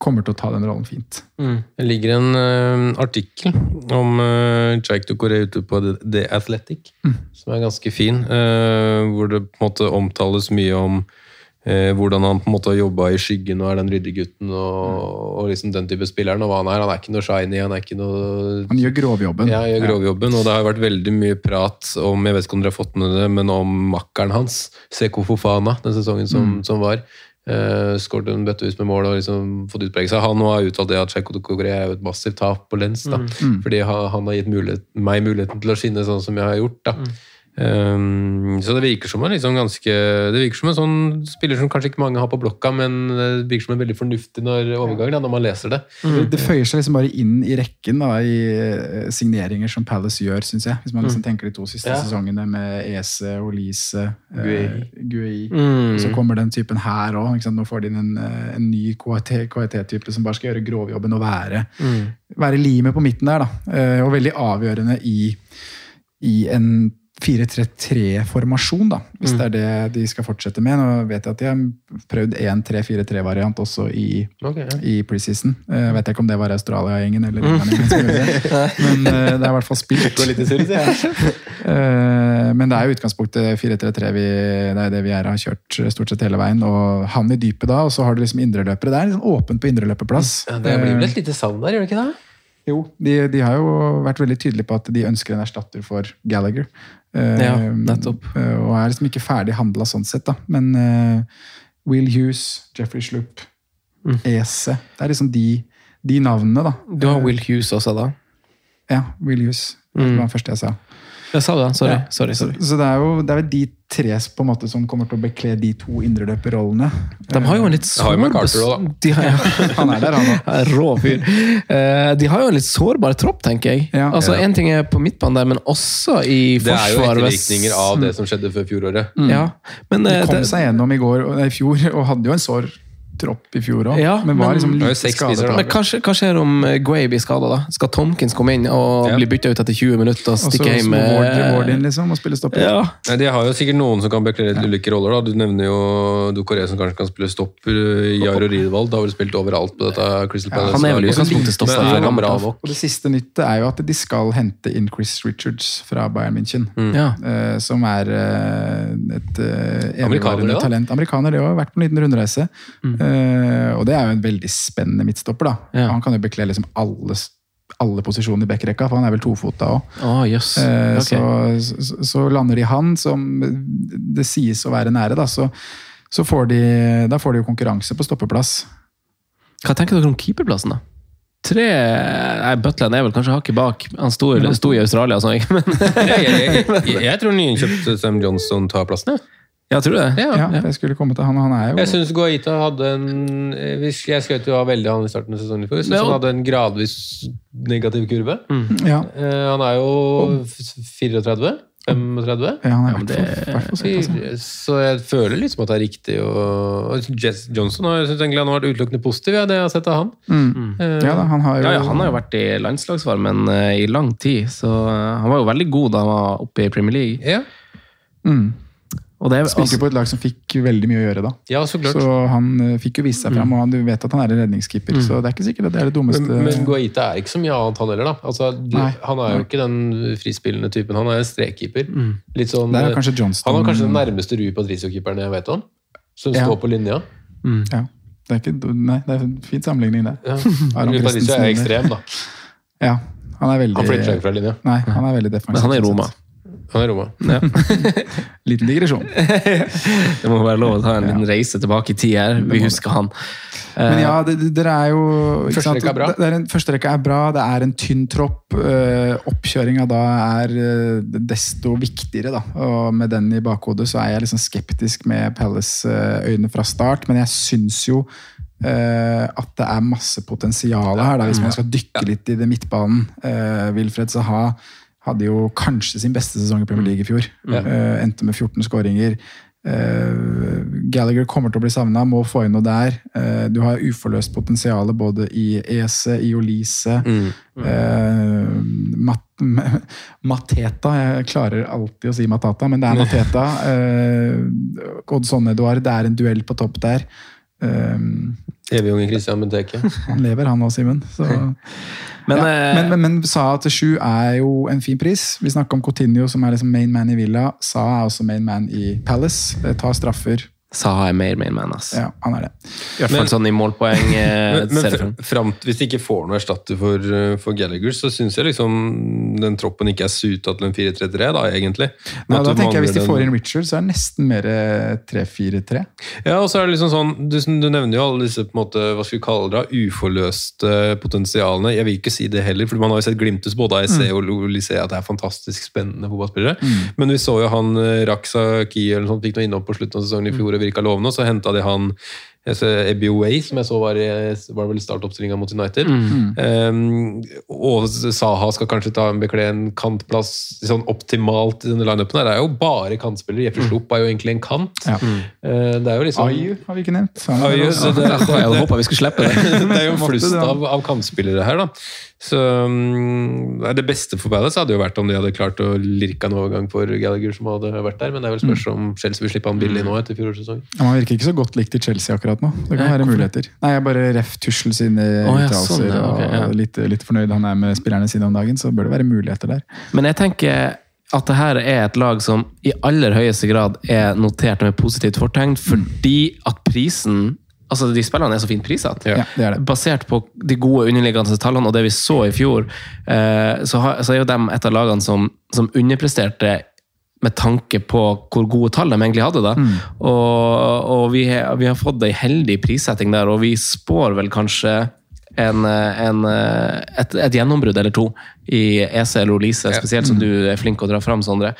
kommer til å ta den rollen fint. Det ligger en uh, artikkel om uh, Jack Ducoré ute på The, Athletic, Athletic, som er ganske fin. Uh, hvor det på en måte omtales mye om uh, hvordan han på en måte har jobba i skyggen og er den ryddige gutten og, og liksom den type spilleren. Og hva han er. Han er ikke noe shiny, han er ikke noe Han gjør grovjobben. Ja, gjør grovjobben, og det har vært veldig mye prat om jeg vet ikke om dere har fått med det, men om makkeren hans, Seko Fofana, den sesongen som, Mm. som var. Uh, Skåret en bøttevis med mål og liksom fått utprege seg. Han har uttalt det at Dukoré er jo et massivt tap på Lens. da, Mm. Fordi han, han har gitt mulighet, meg muligheten til å skinne sånn som jeg har gjort. da. Um, så det virker som en liksom ganske Det virker som en sånn spiller som kanskje ikke mange har på blokka, men det virker som en veldig fornuftig når, overgang da, når man leser det. Det, det føyer seg liksom bare inn i rekken da, i eh, signeringer som Palace gjør, syns jeg. Hvis man liksom Mm. tenker de to siste Ja. sesongene med Ese, Olise, Guei. Uh, Guei. Mm. Så kommer den typen her òg. Nå får de inn en, eh, en ny KIT-type som bare skal gjøre grovjobben og være, Mm. være limet på midten der. da. Uh, Og veldig avgjørende i, i en 4-3-3-formasjon, da, hvis Mm. det er det de skal fortsette med. Nå vet jeg at de har prøvd en 3-4-3-variant også i, okay, ja. i preseason. Jeg vet ikke om det var Australia-gjengen eller Mm. England-gjengen som gjorde det, men eh, det er i hvert fall spilt. Eh, Men det er jo utgangspunktet 4-3-3. vi- Det er det vi er, har kjørt stort sett hele veien. Og han i dypet da, og så har du liksom indreløpere. Det er liksom åpent på indreløperplass. Ja, det blir vel et lite savn der, gjør det ikke det? Jo, de, de har jo vært veldig tydelige på at de ønsker en erstatter for Gallagher. Eh, Ja, nettopp. eh, Og er liksom ikke ferdig handla sånn sett, da. Men uh, Will Hughes, Jeffrey Slupp, Ese Det er liksom de, de navnene, da. Du har Will Hughes også, da. Ja, Will Hughes. Det Mm. var det første jeg sa. Jeg sa det, sorry. Ja. sorry, sorry. Så, så det, er jo, det er vel de tre på en måte som kommer til å bekle de to indreløperrollene. De har jo en litt sår... de har, Han er der, han òg. Rå fyr. Eh, De har jo en litt sårbar tropp, tenker jeg. Ja. Altså, Ja. En ting er på midtbanen der, men også i forsvaret. Det er jo ettervirkninger av det som skjedde før fjoråret. Ja, men De eh, kom det, seg gjennom i går, nei, i fjor og hadde jo en sår tropp i fjor òg. Ja, men var men- liksom Det var lite seks skadet. da. men hva skjer, hva skjer om Gray Guay blir skada, da? Skal Tomkins komme inn og Ja. bli bytta ut etter 20 minutter og stikke hjem? med- Ward- inn liksom, og spille stopper. Ja. Nei, De har jo sikkert noen som kan bekle litt ulike roller. da. Du nevner jo Ducoré som kanskje kan spille stopper. Jairo Riedwald har vel spilt overalt på dette Crystal Palace. han er vel utgangspunktet stopper, Men er han bra nok? Og det siste nyttet er jo at de skal hente inn Chris Richards fra Bayern München. Ja. eh, som er eh, et uh, Amerikaner, talent. Amerikaner, det har vært på en liten rundreise. Eh, og det er jo en veldig spennende midtstopper. da. Ja. Han kan jo bekle liksom alle, alle posisjoner i backrekka, for han er vel tofota òg. Oh, yes. okay. Så, så, så lander de han, som det sies å være nære, da, så, så får de, da får de jo konkurranse på stoppeplass. Hva tenker dere om keeperplassen, da? Tre Nei, Butland er vel kanskje hakket bak. Han sto, sto i Australia, så jeg, men Jeg, jeg, jeg, jeg tror nyinnkjøpt Sam Johnson tar plassen. jeg. Ja, tror du det? Ja, jeg skulle komme til han, han er jo Jeg syns Guaita hadde en eh, Jeg skrøt jo av veldig han i starten av sesongen. i fjor. Jeg han hadde en gradvis negativ kurve. ja, Eh, Han er jo 34? 35? ja, han er Ja, det, altså. Så jeg føler liksom at det er riktig å og Jess Johnson har, jeg synes egentlig han har vært utelukkende positiv, ja, det jeg har sett av han. Mm. Ja da, han har jo Ja, ja, Han har jo vært i landslagsvarmen uh, i lang tid, så uh, han var jo veldig god da han var oppe i Premier League. Ja, mm. Og det er, Spilte altså, på et lag som fikk veldig mye å gjøre da. ja så klart. Så han eh, fikk jo vise seg fram, og han, du vet at han er en redningskeeper, så det er ikke sikkert at det er det dummeste Men, men Guaita er ikke så mye annet, han heller. da. Altså, du, Nei. han er jo ikke den frispillende typen. Han er en strekkeeper. Litt sånn, Der er kanskje Johnston han har kanskje den nærmeste Rui Patricio-keeperen jeg vet om. Som Ja. står på linja. Ja, det er ikke, nei, det er en fin sammenligning, det. Ja. Rui Patricio er ekstrem, da. Ja, han er veldig Han flytter seg ikke fra linja. Nei, han er veldig defensiv. men han er i sånn Roma. sett. Han er Roma. Ja. Liten digresjon. Det må være lov å ta en liten reise tilbake i tid her. Vi husker han. Men ja, det- det- dere er jo ikke Første sant? rekka er bra. Det er en, er bra, det er en tynn tropp. Uh, Oppkjøringa da er eh, desto viktigere, da. Og med den i bakhodet så er jeg liksom skeptisk med Palace eh, øyne fra start, men jeg syns jo Uh, at det er masse potensial her, da, hvis man skal dykke litt i det midtbanen. Uh, Wilfred Saha hadde jo kanskje sin beste sesong i Premier League i fjor. Eh, endte med 14 skåringer. Uh, Gallagher kommer til å bli savna, må få inn noe der. Uh, du har uforløst potensial både i Ese, i Olise. Eh, Mat Mateta Jeg klarer alltid å si Matata, men det er Mateta. Oddson Eduard, det er en duell på topp der. Eh, Evig unge Christian Benteke. han lever, han òg, Simen. Så Men, ja, eh, men, men, men Sa til sju er jo en fin pris. Vi snakka om Coutinho, som er liksom main man i Villa. Sa er også main man i Palace. Det Tar straffer. Saha er mer main man, ass. Ja, han er det. I hvert fall sånn i målpoeng. Eh, Men, men serien. fr- fram, til- hvis de ikke får noe erstatter for, uh, for Gallagher, så syns jeg liksom den troppen ikke er suta til en 4-3-3, da, egentlig. Nei, da tenker jeg Hvis de får inn Richard, så er det nesten mer eh, 3-4-3. Ja, og så er det liksom sånn, du, du nevner jo alle disse på en måte, hva skal vi kalle det, uforløste potensialene. Jeg vil ikke si det heller, for man har jo sett glimtes både av SE Mm. og Olise at det er fantastisk spennende fotballspillere. Men vi så jo han eh, Raksa Kiel eller noe sånt, fikk noe innhold på slutten av sesongen i fjor og virka lovende, og så henta de han ser som jeg så var, i, var vel startoppstillinga mot United. Um, og Saha skal kanskje ta en bekle en kantplass sånn optimalt i denne lineupen. Det er jo bare kantspillere. Jeffrey Sloop er jo egentlig en kant. Ja. Uh, det er jo liksom Ayu har vi ikke nevnt. Ayu, også- så det, Jeg håpa vi skulle slippe det. det er jo en flust av, av kantspillere her, da. Så nei, Det beste for Palace hadde jo vært om de hadde klart å lirke en overgang for Gallagher, som hadde vært der. Men det er vel spørsmål om Chelsea vil slippe han billig nå etter fjorårssesongen. Ja, Man virker ikke så godt likt i Chelsea akkurat nå. Det kan Nei, være muligheter. Nei, jeg bare ref Tussel sine oh, ja, uttalelser. sånn, ja, okay, ja. og litt, litt fornøyd han er med spillerne sine om dagen, så bør det være muligheter der. Men jeg tenker at det her er et lag som i aller høyeste grad er notert med positivt fortegn, fordi at prisen Altså, de spillene er så fint prissatt. Ja, det det. Basert på de gode underliggende tallene og det vi så i fjor, eh, så, er jo de et av lagene som, som underpresterte med tanke på hvor gode tall de egentlig hadde. da. Og, og vi, har- vi har fått ei heldig prissetting der, og vi spår vel kanskje en, en, et, et gjennombrudd eller to i EC eller Olise, spesielt som du er flink å dra fram, Sondre.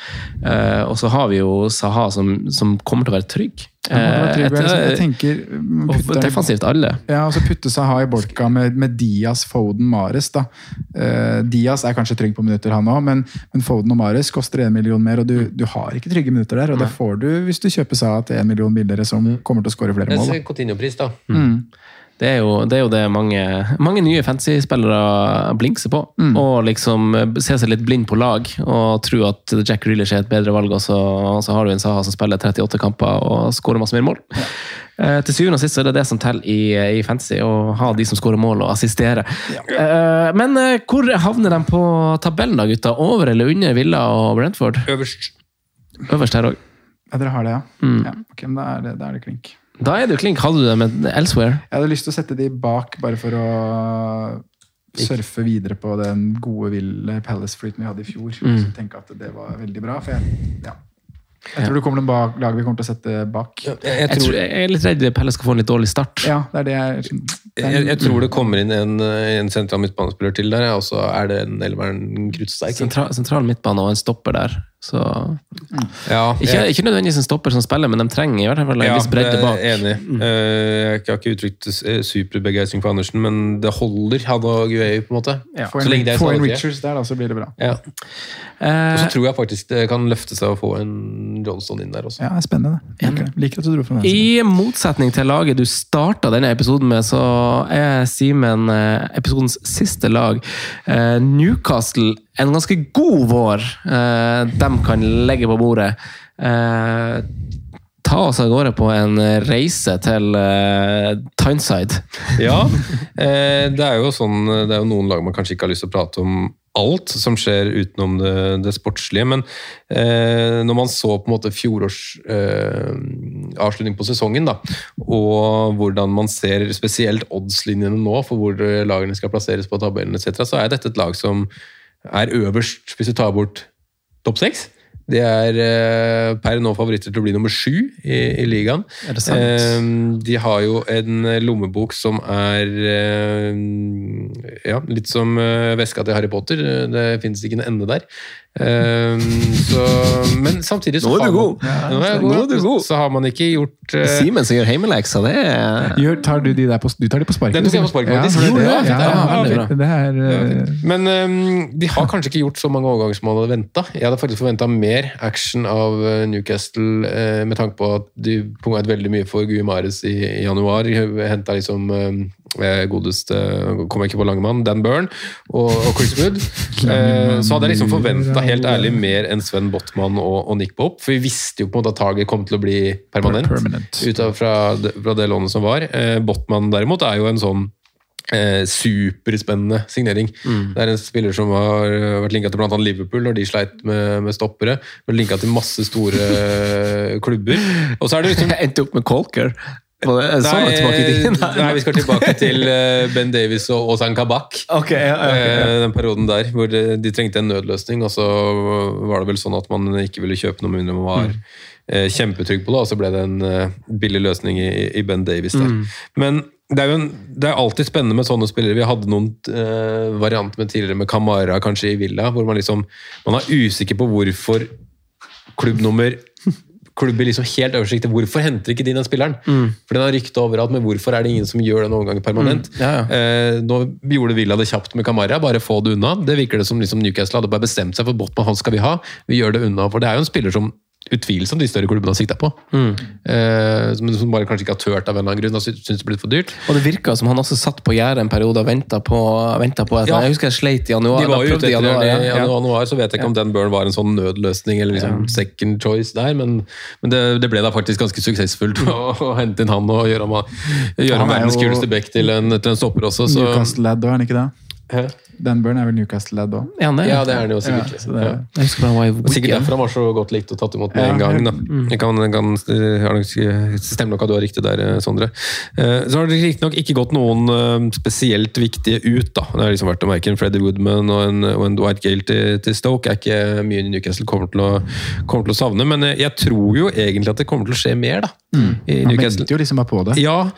Uh, og så har vi jo Saha, som, som kommer til å være trygg. Eh, jeg- et- og defensivt alle. Ja, og så putte Saha i bolka med, med Diaz, Foden, Mares. da. Uh, Diaz er kanskje trygg på minutter, han òg, men, men Foden og Mares koster en million mer, og du, du har ikke trygge minutter der. Og det får du hvis du kjøper Saha til en million billigere, som kommer til å skåre flere mål. da. Coutinho-pris, da. Mm. Det er jo det, er jo det mange, mange nye fantasy-spillere blinkser på. Mm. Og liksom ser seg litt blind på lag og tror at Jack Reelish er et bedre valg, og så, og så har du en Saha som spiller 38 kamper og skårer masse mer mål. Eh, til syvende og sist så er det det som teller i, i fantasy, å ha de som skårer mål og assistere. Eh, men eh, hvor havner de på tabellen, da, gutta? Over eller under Villa og Brentford? Øverst. Øverst her òg. Ja, dere har det, ja? Mm. ja ok, men da er det, da er det klink. Da er det jo klink. Hadde du det med elsewhere? Jeg hadde lyst til å sette de bak, bare for å surfe videre på den gode ville Palace-flyten vi hadde i fjor. Mm. Så tenke at det var veldig bra. For jeg, ja. jeg tror det kommer noen bak, lag vi kommer til å sette bak. Jeg, Jeg, tror, jeg er litt redd Palace skal få en litt dårlig start. Ja, det er det er, jeg, jeg tror det kommer inn en, en sentral midtbanespiller til der, og så er det en elveren Krutsteik. Sentral, sentral midtbane og en stopper der. Så Ja, ikke, jeg- ikke nødvendigvis en stopper som spiller, men de trenger i hvert fall en Ja, viss bredde bak. jeg er. Enig. Mm. Jeg har ikke uttrykt eh, superbegeistring for Andersen, men det holder, han og Guei, på en måte. Ja. Så lenge det en, er sånn en. Richards der, da, så blir det bra. Ja. Eh, Og så tror jeg faktisk det kan løfte seg å få en Johnston inn der også. Ja, spennende. Liker. Liker at du dro fra. I motsetning til laget du starta denne episoden med, så er Simen eh, episodens siste lag. Eh, Newcastle, en ganske god vår eh, de kan legge på bordet. Eh, ta oss av gårde på en reise til eh, Tyneside. Ja, eh, det er jo sånn Det er jo noen lag man kanskje ikke har lyst til å prate om alt som skjer utenom det, det sportslige, men eh, når man så på en måte fjorårs eh, avslutning på sesongen, da, og hvordan man ser spesielt oddslinjene nå for hvor lagene skal plasseres på tabellen etc., så er dette et lag som er øverst hvis du tar bort topp seks. De er eh, per nå favoritter til å bli nummer sju i, i ligaen. Er det sant? Eh, de har jo en lommebok som er eh, ja, litt som eh, veska til Harry Potter. Det finnes ikke en ende der. Eh, så, men samtidig så Nå er du god! man-. Ja, nå er er du god. Så har man ikke gjort uh, Simen som gjør heimeleksa, det er Gjør, tar du, de der på, du tar de på sparket? Den tok jeg på sparket, faktisk. ja, eh, Men de har kanskje ikke gjort så mange overganger som man hadde venta. Jeg hadde faktisk forventa mer action av øh, Newcastle uh, med tanke på at de punga ut veldig mye for Guimares i, i januar. Henta liksom eh, godeste Kommer jeg ikke på Langemann, Dan Byrne og, og Chris Wood. Eh, så hadde jeg liksom forventa helt ærlig mer enn Sven Botman og, og Nick Bopp. For vi visste jo på en måte at Taget kom til å bli permanent, Permanent. ut fra, fra det lånet som var. Eh, Botman derimot er jo en sånn eh, superspennende signering. Det er en spiller som har eh, vært linka til annet Liverpool når de sleit med, med stoppere. Vært linka til masse store eh, klubber. Og så er det liksom Endte opp med Colker. Var det sånn Nei, tilbake i tiden? nei, vi skal tilbake til eh, Ben Davies og Ozan Kabak. Okay, ja, ja. Eh, Den perioden der hvor de, trengte en nødløsning, og så var det vel sånn at man ikke ville kjøpe noe mindre man var Mm. kjempetrygg på det, og så ble det en eh, billig løsning i, Ben Davies der. Men det er jo en, det er alltid spennende med sånne spillere. Vi hadde noen uh, varianter med tidligere med Kamara kanskje i Villa, hvor man liksom man er usikker på hvorfor klubbnummer klubber liksom helt oversikt til hvorfor henter ikke de den spilleren. For den har rykte overalt, men hvorfor er det ingen som gjør den overgangen permanent? Ja, ja. Eh, nå gjorde Villa det kjapt med Kamara, bare få det unna. Det virker det som liksom Newcastle hadde bare bestemt seg for Botman, han skal vi ha. Vi gjør det unna, for det er jo en spiller som utvilsomt de større klubbene har sikta på. Eh, men som bare kanskje ikke har turt av en eller annen grunn, og synes det ble for dyrt. Og det virka som han også satt på gjerdet en periode og venta på, ventet på et, Ja. Jeg husker jeg sleit i januar. De var jo ute i januar, det i ja. januar, så vet jeg ikke om Dan Burn var en sånn nødløsning eller liksom second choice der, men, men det, det ble da faktisk ganske suksessfullt å, å hente inn han og gjøre ham, er verdens kuleste back til en, til en stopper også. Så, Newcastle-lad, er han ikke det? Hæ? Dan Burn er vel Newcastle-ledd òg. Ja. Ja, det er han jo Ja, sikkert. så det Ja. Sikkert derfor han var så godt likt og tatt imot med Ja, en gang. Da. helt- Jeg kan, kan, stemmer nok at du har riktig der, Sondre. Eh, Så har det riktignok ikke gått noen eh, spesielt viktige ut. da. Det har liksom vært å merke en Freddie Woodman og en, og en Dwight Gale til, til Stoke. er ikke mye Newcastle kommer til, å, kommer til å savne, men jeg, tror jo egentlig at det kommer til å skje mer. da. I Man venter jo liksom bare på det. Ja,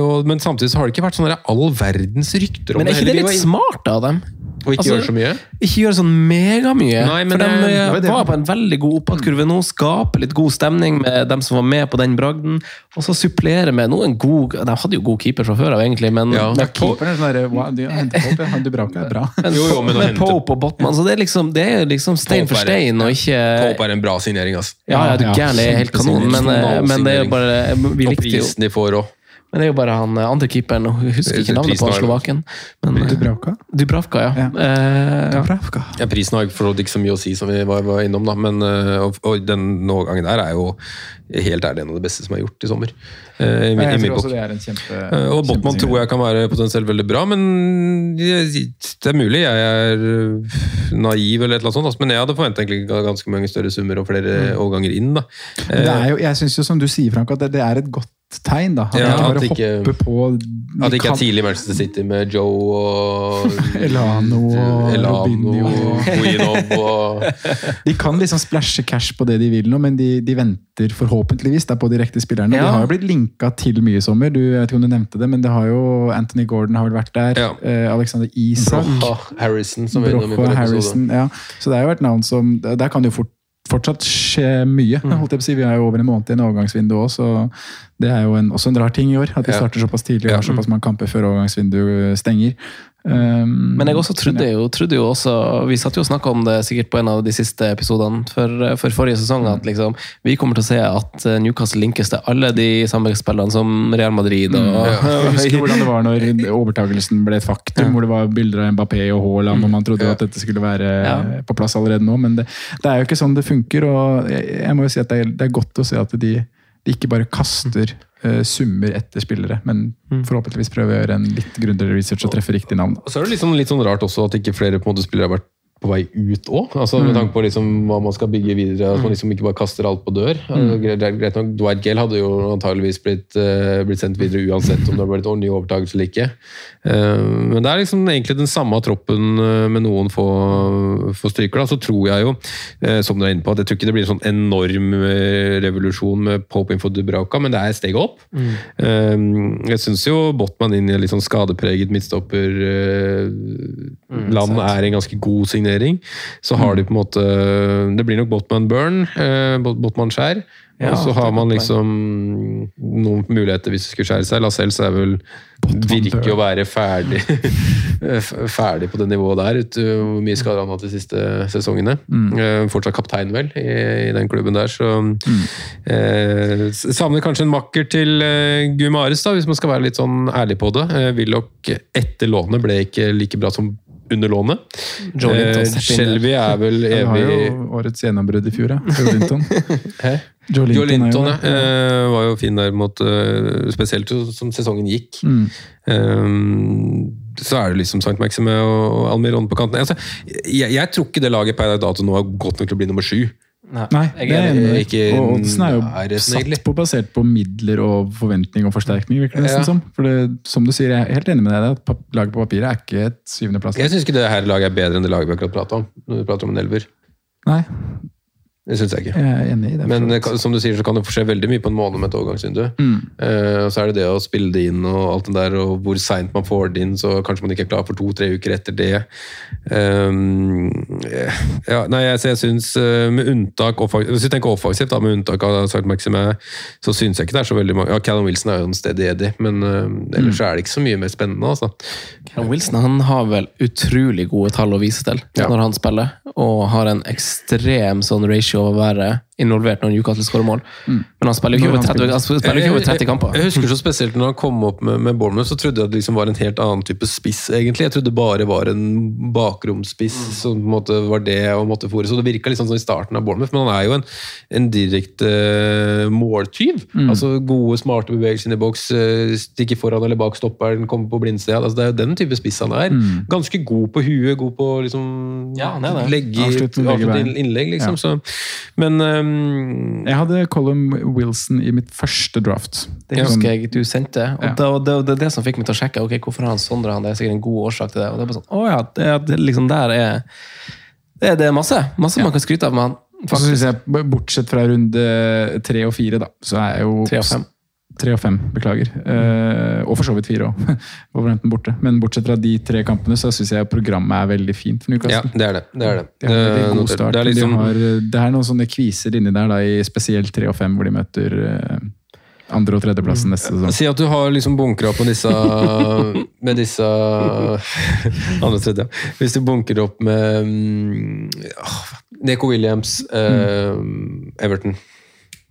og, men samtidig så har det ikke vært sånne der all verdens rykter om Men er ikke det litt smart av dem? Å ikke Altså, gjøre så mye? Ikke gjøre sånn megamye. For de det- eh, det var det. var på en veldig god oppadkurve nå. Skaper litt god stemning med dem som var med på den bragden. Og så supplere med noen god De hadde jo god keeper fra før av, egentlig, men Ja. ja Keeperen er sånn der, wow, de henter Pope, ja. Dubravka er bra. men, Jo, jo, men med Pope og Botman. Så det er liksom, det er liksom stein for Pope stein, og ikke Pope er en bra signering, altså. Ja, ja, du Ja, gæren, det er helt kanon, men, eh, men det er jo bare Vi likte jo prisen de får òg. Men det er jo bare han eh, andre keeperen, jeg husker ikke navnet på slovaken. Men, eh, Dubravka? Dubravka, ja. Ja. Eh, ja. Dubravka. Ja, prisen har for ikke så mye å si, som vi var, var innom, da. Men, øh, og, og den overgangen der er jo helt ærlig en av det beste som er gjort i sommer. Eh, i, min- Jeg tror også det er en kjempe... Eh, og Botman tror jeg kan være potensielt veldig bra, men det er mulig jeg er naiv, eller et eller annet sånt, altså. men jeg hadde forventa ganske mange større summer og flere overganger inn. da. Eh, det er jo, jeg syns jo, som du sier, Frank, at det, det er et godt tegn. da. At Ja, ikke at bare ikke- hopper på At det de ikke er tidlig Manchester City med Joe og Elano og Elano og og- De kan liksom splashe cash på det de vil nå, men de, de venter forhåpentligvis der på de riktige spillerne. Ja. De har jo blitt linka til mye i sommer. Du, jeg vet ikke om du nevnte det, men det har jo Anthony Gordon har vel vært der. Ja. Eh, Alexander Isak. Brokha Harrison, som episode. Harrison. Ja. Så det har jo vært navn som Der kan det jo fort, fortsatt skje mye. Mm. Holdt jeg på å si. Vi er jo over en måned i en overgangsvindu òg, så det er jo en, også en rar ting i år. At de Ja. starter såpass tidlig og Ja. har såpass mange kamper før overgangsvinduet stenger. Um, Men jeg også trodde jo, trodde jo også Vi satt jo og snakka om det sikkert på en av de siste episodene for, for forrige sesong. At liksom, vi kommer til å se at eh, Newcastle linkes til alle de samme spillene som Real Madrid. Og, Jeg husker hvordan det var når overtagelsen ble et faktum, hvor det var bilder av Mbappé og Haaland, og man trodde jo at dette skulle være Ja. på plass allerede nå, men det, det er jo ikke sånn det funker. og Jeg, jeg må jo si at det er, det er godt å se at de, de ikke bare kaster uh, summer etter spillere, men forhåpentligvis prøver å gjøre en litt grundigere research og treffe riktig navn. Og så er det liksom litt sånn rart også at ikke flere på en måte spillere har vært på vei ut òg. Altså, Mm. med tanke på liksom hva man skal bygge videre. At man liksom ikke bare kaster alt på dør. Mm. Greit, nok, Dwight Gale hadde jo antageligvis blitt, uh, blitt sendt videre uansett om det hadde blitt ordentlig overtakelse eller ikke. Uh, men det er liksom egentlig den samme troppen uh, med noen få, få stryker. Da. Så tror jeg jo, som dere er inne på, at jeg tror ikke det blir en sånn enorm revolusjon med Pope info Dubrauka, men det er et steg opp. Eh, jeg syns jo Botman inn i en litt sånn skadepreget midtstopperland er en ganske god signering. Så har de på en måte Det blir nok Botman Burn, eh, Botman Skjær. Ja, og så har man liksom noen muligheter hvis det skulle skjære seg. Lascelles er vel virker å være ferdig ferdig på det nivået der. Ut, uh, Hvor mye skader han hatt de siste sesongene. Eh, fortsatt kaptein, vel, i, i den klubben der. Så eh, s- savner kanskje en makker til uh, Gumares, da, hvis man skal være litt sånn ærlig på det. Willoch etter lånet ble ikke like bra som under lånet. Joe Linton Eh. Shelby er vel har evig jo årets gjennombrudd i fjor, ja. Joe Linton. Joe Joe Joe Linton, ja. jo- Eh, var jo fin der mot eh, Spesielt som sesongen gikk. Mm. Um, så er det liksom St. Maxime og Almiron på kanten. Altså, jeg, jeg tror ikke det laget per dato nå er godt nok til å bli nummer sju. Nei, Jeg det er enig. Ikke Og oddsen er jo nærheten, satt på basert på midler og forventning og forsterkning, virker det nesten Ja. som. For det, som du sier, jeg er helt enig med deg at laget på papiret er ikke et syvendeplass. Jeg syns ikke det her laget er bedre enn det laget vi akkurat prata om. Når vi prater om en elver. Nei, Det syns jeg ikke. jeg enig i det. Men eh, vidt. som du sier, så kan det skje veldig mye på en måned med et overgangsvindu. Mm. Eh, og så er det det å spille det inn og alt det der, og hvor seint man får det inn, så kanskje man ikke er klar for to-tre uker etter det. Um, ja, nei, jeg, så jeg syns eh, med unntak Hvis vi tenker offensivt, da, med unntak av St. Maxime, så syns jeg ikke det er så veldig mange Ja, Callum Wilson er jo en steady Eddie, men uh, ellers mm. er det ikke så mye mer spennende, altså. Callum Wilson han har vel utrolig gode tall å vise til Ja. når han spiller, og har en ekstrem sånn ratio av å være involvert når Newcastle skårer mål. Men han spiller jo ikke over 30, ikke over 30 kamper. Jeg, jeg husker så spesielt når han kom opp med, med Bournemouth, så trodde jeg det liksom var en helt annen type spiss, egentlig. Jeg trodde det bare var en bakromsspiss som på en måte var det og måtte fôre. Så det virka litt sånn i starten av Bournemouth, men han er jo en, en direkte uh, måltyv. Altså gode, smarte bevegelser inn i boks, uh, stikker foran eller bak stopperen, kommer på blindsted. Altså, det er jo den type spiss han er. Ganske god på huet, god på liksom Ja, legge Avslutte innlegg, liksom. Ja. Så, men ehm, Jeg hadde Colum Wilson i mitt første draft. Det husker jeg du sendte. Og Ja. det, det, det er det som fikk meg til å sjekke. okay, Hvorfor har han Sondre han? Det er sikkert en god årsak til det. Og det er bare sånn, å ja, det, det liksom der er Det, det er masse masse man kan skryte av med han. Og så synes jeg, Bortsett fra runde tre og fire, da, så er jeg jo 3 og fem. Tre og fem, beklager. Eh, og for så vidt fire òg. Borte. Men bortsett fra de tre kampene, så syns jeg programmet er veldig fint for ja, det er det. Det er det. De har det er Eh, god start. det er liksom, de har, det er noen sånne kviser inni der, da, i spesielt tre og fem, hvor de møter eh, andre- og tredjeplassen neste sesong. Si at du har liksom bunkra opp med disse Med disse Andre tredje. Hvis du bunker opp med mm, Neko Williams, eh, Everton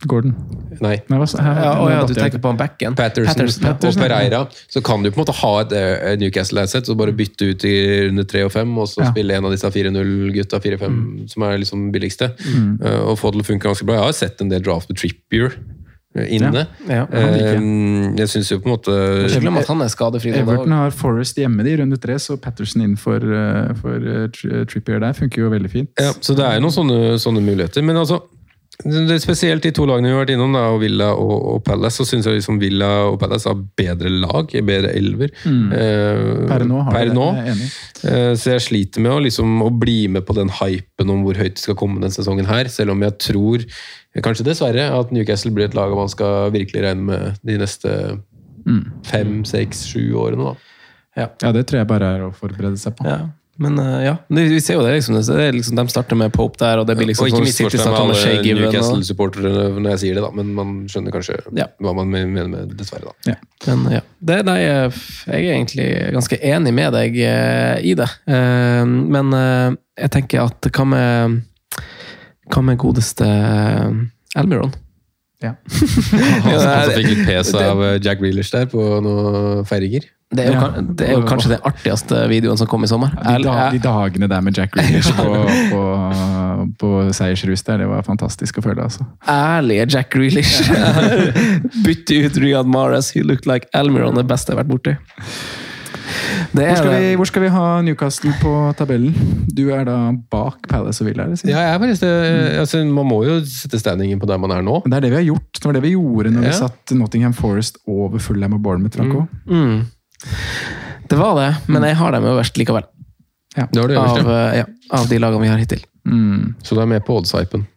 Gordon. Nei. Nei, hva, her, Ja, å ja, du tenker på han backen? Patterson, Patterson, Patterson, og Pereira. Så kan du på en måte ha et eh, Newcastle-asset og bare bytte ut i runde 3 og 5, og så Ja. spille en av disse 4-0-gutta, 4-5, som er liksom billigste. mm. og få det til å funke ganske bra. Jeg har sett en del draft med Trippier eh, inne. Ja, han jeg. Eh, syns jo på en måte Ikke glem at han er skadefri. Everton har Forest hjemme i runde tre, så Patterson inn for, eh, for eh, Trippier der funker jo veldig fint. Ja, så det er jo noen sånne, sånne muligheter. Men altså, spesielt de to lagene vi har vært innom, da, og Villa og, og Palace, så syns jeg liksom Villa og Palace har bedre lag, bedre elver. Eh, Per nå har per det, nå. jeg. Eh, så jeg sliter med å, liksom, å bli med på den hypen om hvor høyt det skal komme denne sesongen her, selv om jeg tror, kanskje dessverre, at Newcastle blir et lag man skal virkelig regne med de neste fem, seks, sju årene. da. Ja, det tror jeg bare er å forberede seg på. Ja. Men uh, ja, vi ser jo det. liksom, det er liksom De starter med Pope der, og det blir liksom og ikke sånn City starter med Shay Given. Newcastle-supportere når jeg sier det, da, men man skjønner kanskje Ja. hva man mener med det, dessverre. da. men ja, det, nei, eh, jeg er egentlig ganske enig med deg uh, i det. Uh, men jeg tenker at hva med Hva med godeste Almiron? Ja. Han som det- fikk litt pes av Jack Grealish der på noen feiringer. Det er, jo, Ja. det er jo kanskje den artigste videoen som kom i sommer. De, da, de dagene der med Jack Grealish på, på, på seiersrus der, det var fantastisk å føle. altså. ærlige Jack Grealish. Bytte ut Riyad Mahrez. He looked like Almiron. Det beste jeg har vært borti. Det Hvor skal, vi, hvor skal vi ha Newcastle på tabellen? Du er da bak Palace og Villa? eller? Ja, jeg er det- altså, man må jo sette standingen på der man er nå. Det er det vi har gjort. Det var det vi gjorde når Ja. vi satt Nottingham Forest over Fulham og Bournemouth. Franco. Mm. Det var det, men jeg har dem øverst likevel. Det var det Av, eh, ja, av de lagene vi har hittil. Mm. Så du er med på odds-hypen.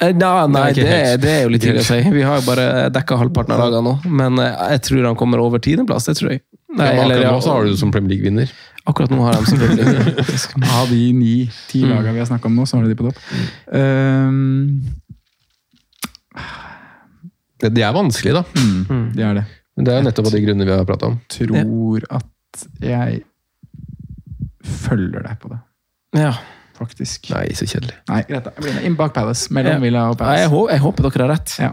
Eh, Nei, nei Det er det, det er jo litt tidlig å si. Vi har jo bare dekka halvparten av lagene nå. Men eh, jeg tror han kommer over tiendeplass. Det tror jeg. Nei, Ja, eller, akkurat nå så har du det som Premier League-vinner. akkurat nå har jeg som Premier League-vinner. Av de ni-ti Mm. lagene vi har snakka om nå, så har du de på topp. Um, Det er vanskelig, da. mm, det er det. Men det er jo nettopp av de grunnene vi har prata om. Tror at jeg følger deg på det, Ja. faktisk. Nei, så kjedelig. Nei, greit da. Jeg blir med inn bak Palace. Mellom Ja. Villa og Nei, Jeg, håper, jeg håper dere har rett. Ja.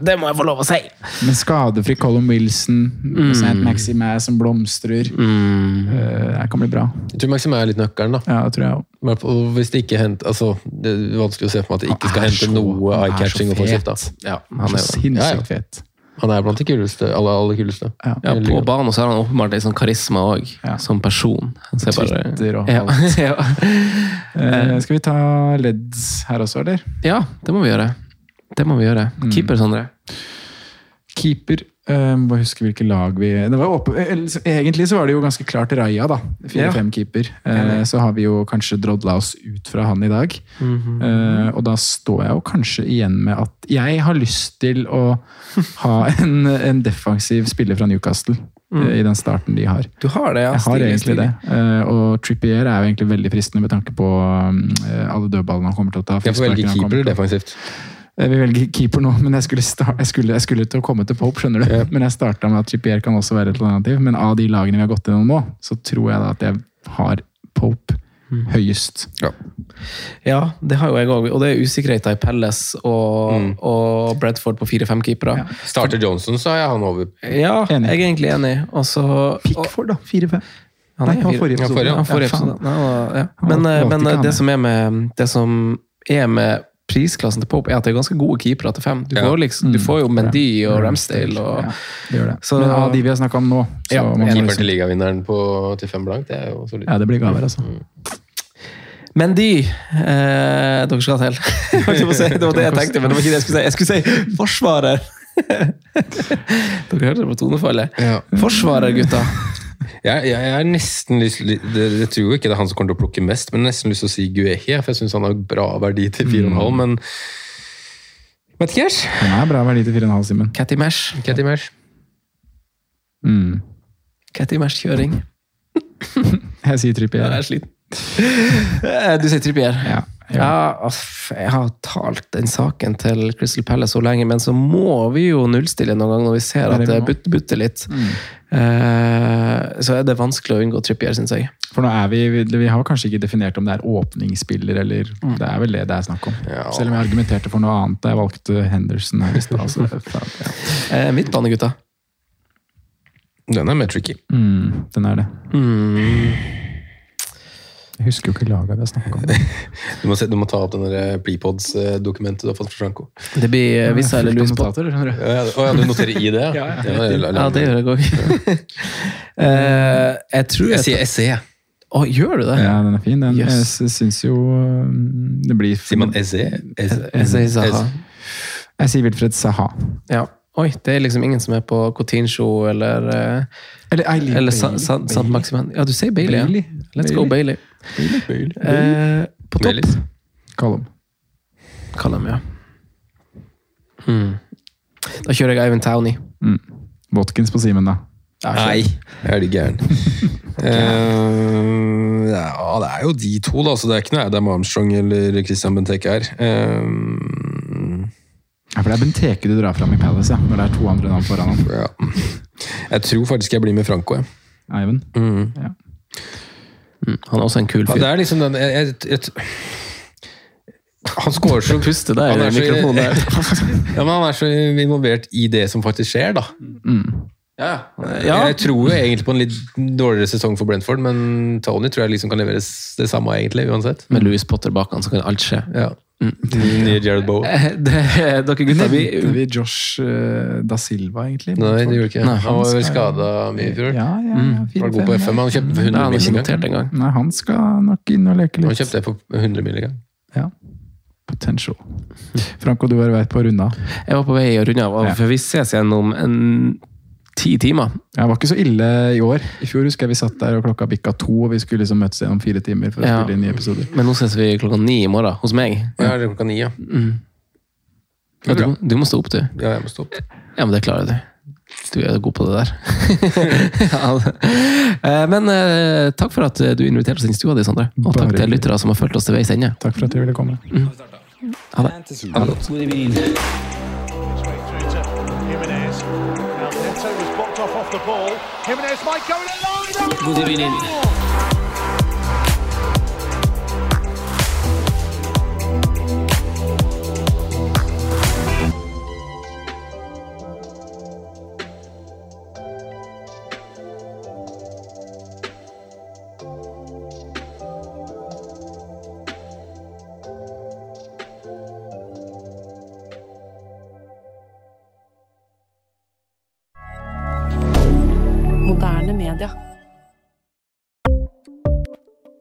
Det må jeg få lov å si! Men skadefri Colin Wilson, mm. St. Maximæ som blomstrer. Mm. Eh, det kan bli bra. Jeg tror Maxime er litt nøkkelen, da. Ja, det tror jeg også. I Hvis det ikke henter altså, Det er vanskelig å se for meg at det ikke skal hente så- noe han er så eye-catching fet. Ja, Han er så jo. Ja, ja. sinnssykt fet. Han er blant de kuleste. Alle, alle kuleste. Ja. Ja, på banen så har han åpenbart litt sånn karisma òg, Ja. som person. Han ser bare Twitter og ja. alt. ja. Eh, skal vi ta Leds her også, eller? ja, det må vi gjøre. Det må vi gjøre. Mm. Keeper, Sondre. Keeper um, Må huske hvilke lag vi det var åpen, Egentlig så var det jo ganske klart Raja, da. 4-5-keeper. Uh, så har vi jo kanskje drodla oss ut fra han i dag. Mm -hmm. uh, og da står jeg jo kanskje igjen med at jeg har lyst til å ha en, en defensiv spiller fra Newcastle. Mm. I den starten de har. Du har det, ja. Jeg har Stilig, egentlig stilig. det. Eh, og Trippier er jo egentlig veldig fristende med tanke på eh, alle dødballene han kommer til å ta. Jeg får velge keeper defensivt. Jeg vil velge keeper nå, men jeg skulle, start, jeg skulle, jeg skulle til å komme til Pope, skjønner du. Yep. Men jeg starta med at Trippier kan også være et alternativ. Men av de lagene vi har gått gjennom nå, så tror jeg da at jeg har Pope høyest. Ja, det har jo jeg òg. Og det er usikkerheter i Pelles og, Mm. og Bradford på fire-fem keepere. Starter Johnson, så er han over. Ja, Enig. jeg er egentlig enig. Og så Pickford, da. 4-5. Han Nei, han forrige episode. Ja, forrige, Ja, Ja, episode. Ja, ja. Men, eh, men eh, det som er med det som er med prisklassen til Pope, er at det er ganske gode keepere til fem. Du, Ja. får, liksom, du får jo Mendy og Mm. Ramsdale og Ja, det gjør det. Så- Men av de vi har snakka om nå, så Ja, Keeper man liksom- til ligavinneren på, til fem blank, det er jo solid. Ja, det blir gaver, altså. Mendy eh, Dere skal til. Det var det jeg tenkte, men det var ikke det jeg skulle si. Jeg skulle si forsvarer. Dere hørte det på tonefallet. Ja. Forsvarer, gutta. Jeg, jeg, jeg er nesten lyst det, Jeg tror jo ikke det er han som kommer til å plukke mest, men nesten lyst til å si Guehi, for jeg syns han har bra verdi til 4,5, men Vet ikke, jeg. Han er bra verdi til 4,5, Simen. Catty Mash. Catty Mash. Mm. Catty Mash-kjøring. Jeg sier Trippier. Jeg er sliten. Eh, Du sier Trippier. Ja, Ja, jeg har talt den saken til Crystal Palace så lenge, men så må vi jo nullstille noen gang når vi ser er at det butter, butter litt. Eh, så er det vanskelig å unngå Trippier, syns jeg. For nå er vi, vi har kanskje ikke definert om det er åpningsspiller, eller Det er vel det det er snakk om. Ja. Selv om jeg argumenterte for noe annet da jeg valgte Henderson her i stad. så- ja. Eh, Midtbane, gutta. Den er mer tricky. Mm, den er det. Mm. Jeg husker jo ikke laget vi har snakka om. Du må, se, du må ta opp den der prepods-dokumentet du har fått fra Franco. Det blir eh, Vissa eller Louis Potter. Potter, du. Ja, ja, å, ja, du noterer i det? Ja, ja. ja, Ja, det gjør jeg òg. jeg tror Jeg sier SE. Å, gjør du det? Ja, den er fin. Den, Yes. Jeg syns jo um, det blir Sier man SE? Jeg sier Zaha. Jeg sier Wilfred Saha. Ja. Oi, det er liksom ingen som er på Coutinho eller eh, Eller Eileen Eller Sant Maximan. Ja, du sier Bailey. Bailey. Ja. Let's go, Bailey. Bailey. Bailey. Eh, på topp. Callum Callum. Ja. Hmm. Da kjører jeg Ivan Towney. Mm. Watkins på Simen, da. Nei, er du gæren. uh, ja, det er jo de to, da. Så det er ikke noe Adam Armstrong eller Christian Benteke her. Uh, Ja, for det er Benteke du drar fram i Palace, ja. Når det er to andre navn foran ham. ja. Jeg tror faktisk jeg blir med Franco. Jeg. Ivan. Mm. Ja. Mm. Han er også en kul Ja, fyr. det er liksom den jeg, jeg, jeg, Han scorer så Puste deg i mikrofonen der. Ja, men han er så involvert i det som faktisk skjer, da. Ja. Jeg tror jo egentlig på en litt dårligere sesong for Brentford, men Tony tror jeg liksom kan levere det samme, egentlig, uansett. Med Louis Potter bak han, så kan alt skje. Ja. Nye Jared Bowen. Eh, Det, dere gutta, vi vi Josh eh, da Silva, egentlig? Nei, det gjorde ikke Nei, Han var skada mye i fjor. Ja, ja, ja. Var god på FM. Han kjøpte for 100 han er gang. gang. Nei, han skal nok inn og leke litt. Han kjøpte det for 100 milligang. Ja. Potential. Franco, du var i vei på å runde av. Jeg var på vei å runde av, for vi ses gjennom en ti timer. Det var ikke så ille i år. I fjor husker jeg vi satt der og klokka bikka to, og vi skulle liksom møtes igjen om fire timer for å Ja. spille inn nye episoder. Men nå ses vi klokka ni i morgen, hos meg. Ja, det er klokka ni, ja. Ja, du, du må stå opp, du. Ja, jeg må stå opp. Ja, men det klarer du. Du er god på det der. ja. Eh, Men eh, takk for at du inviterte oss inn i stua di, Sondre. Og takk Bare til lyttere som har fulgt oss til veis ende. Takk for at dere ville komme. Ha det. Ha evening. The ball. Jimenez might go in a line. Good evening.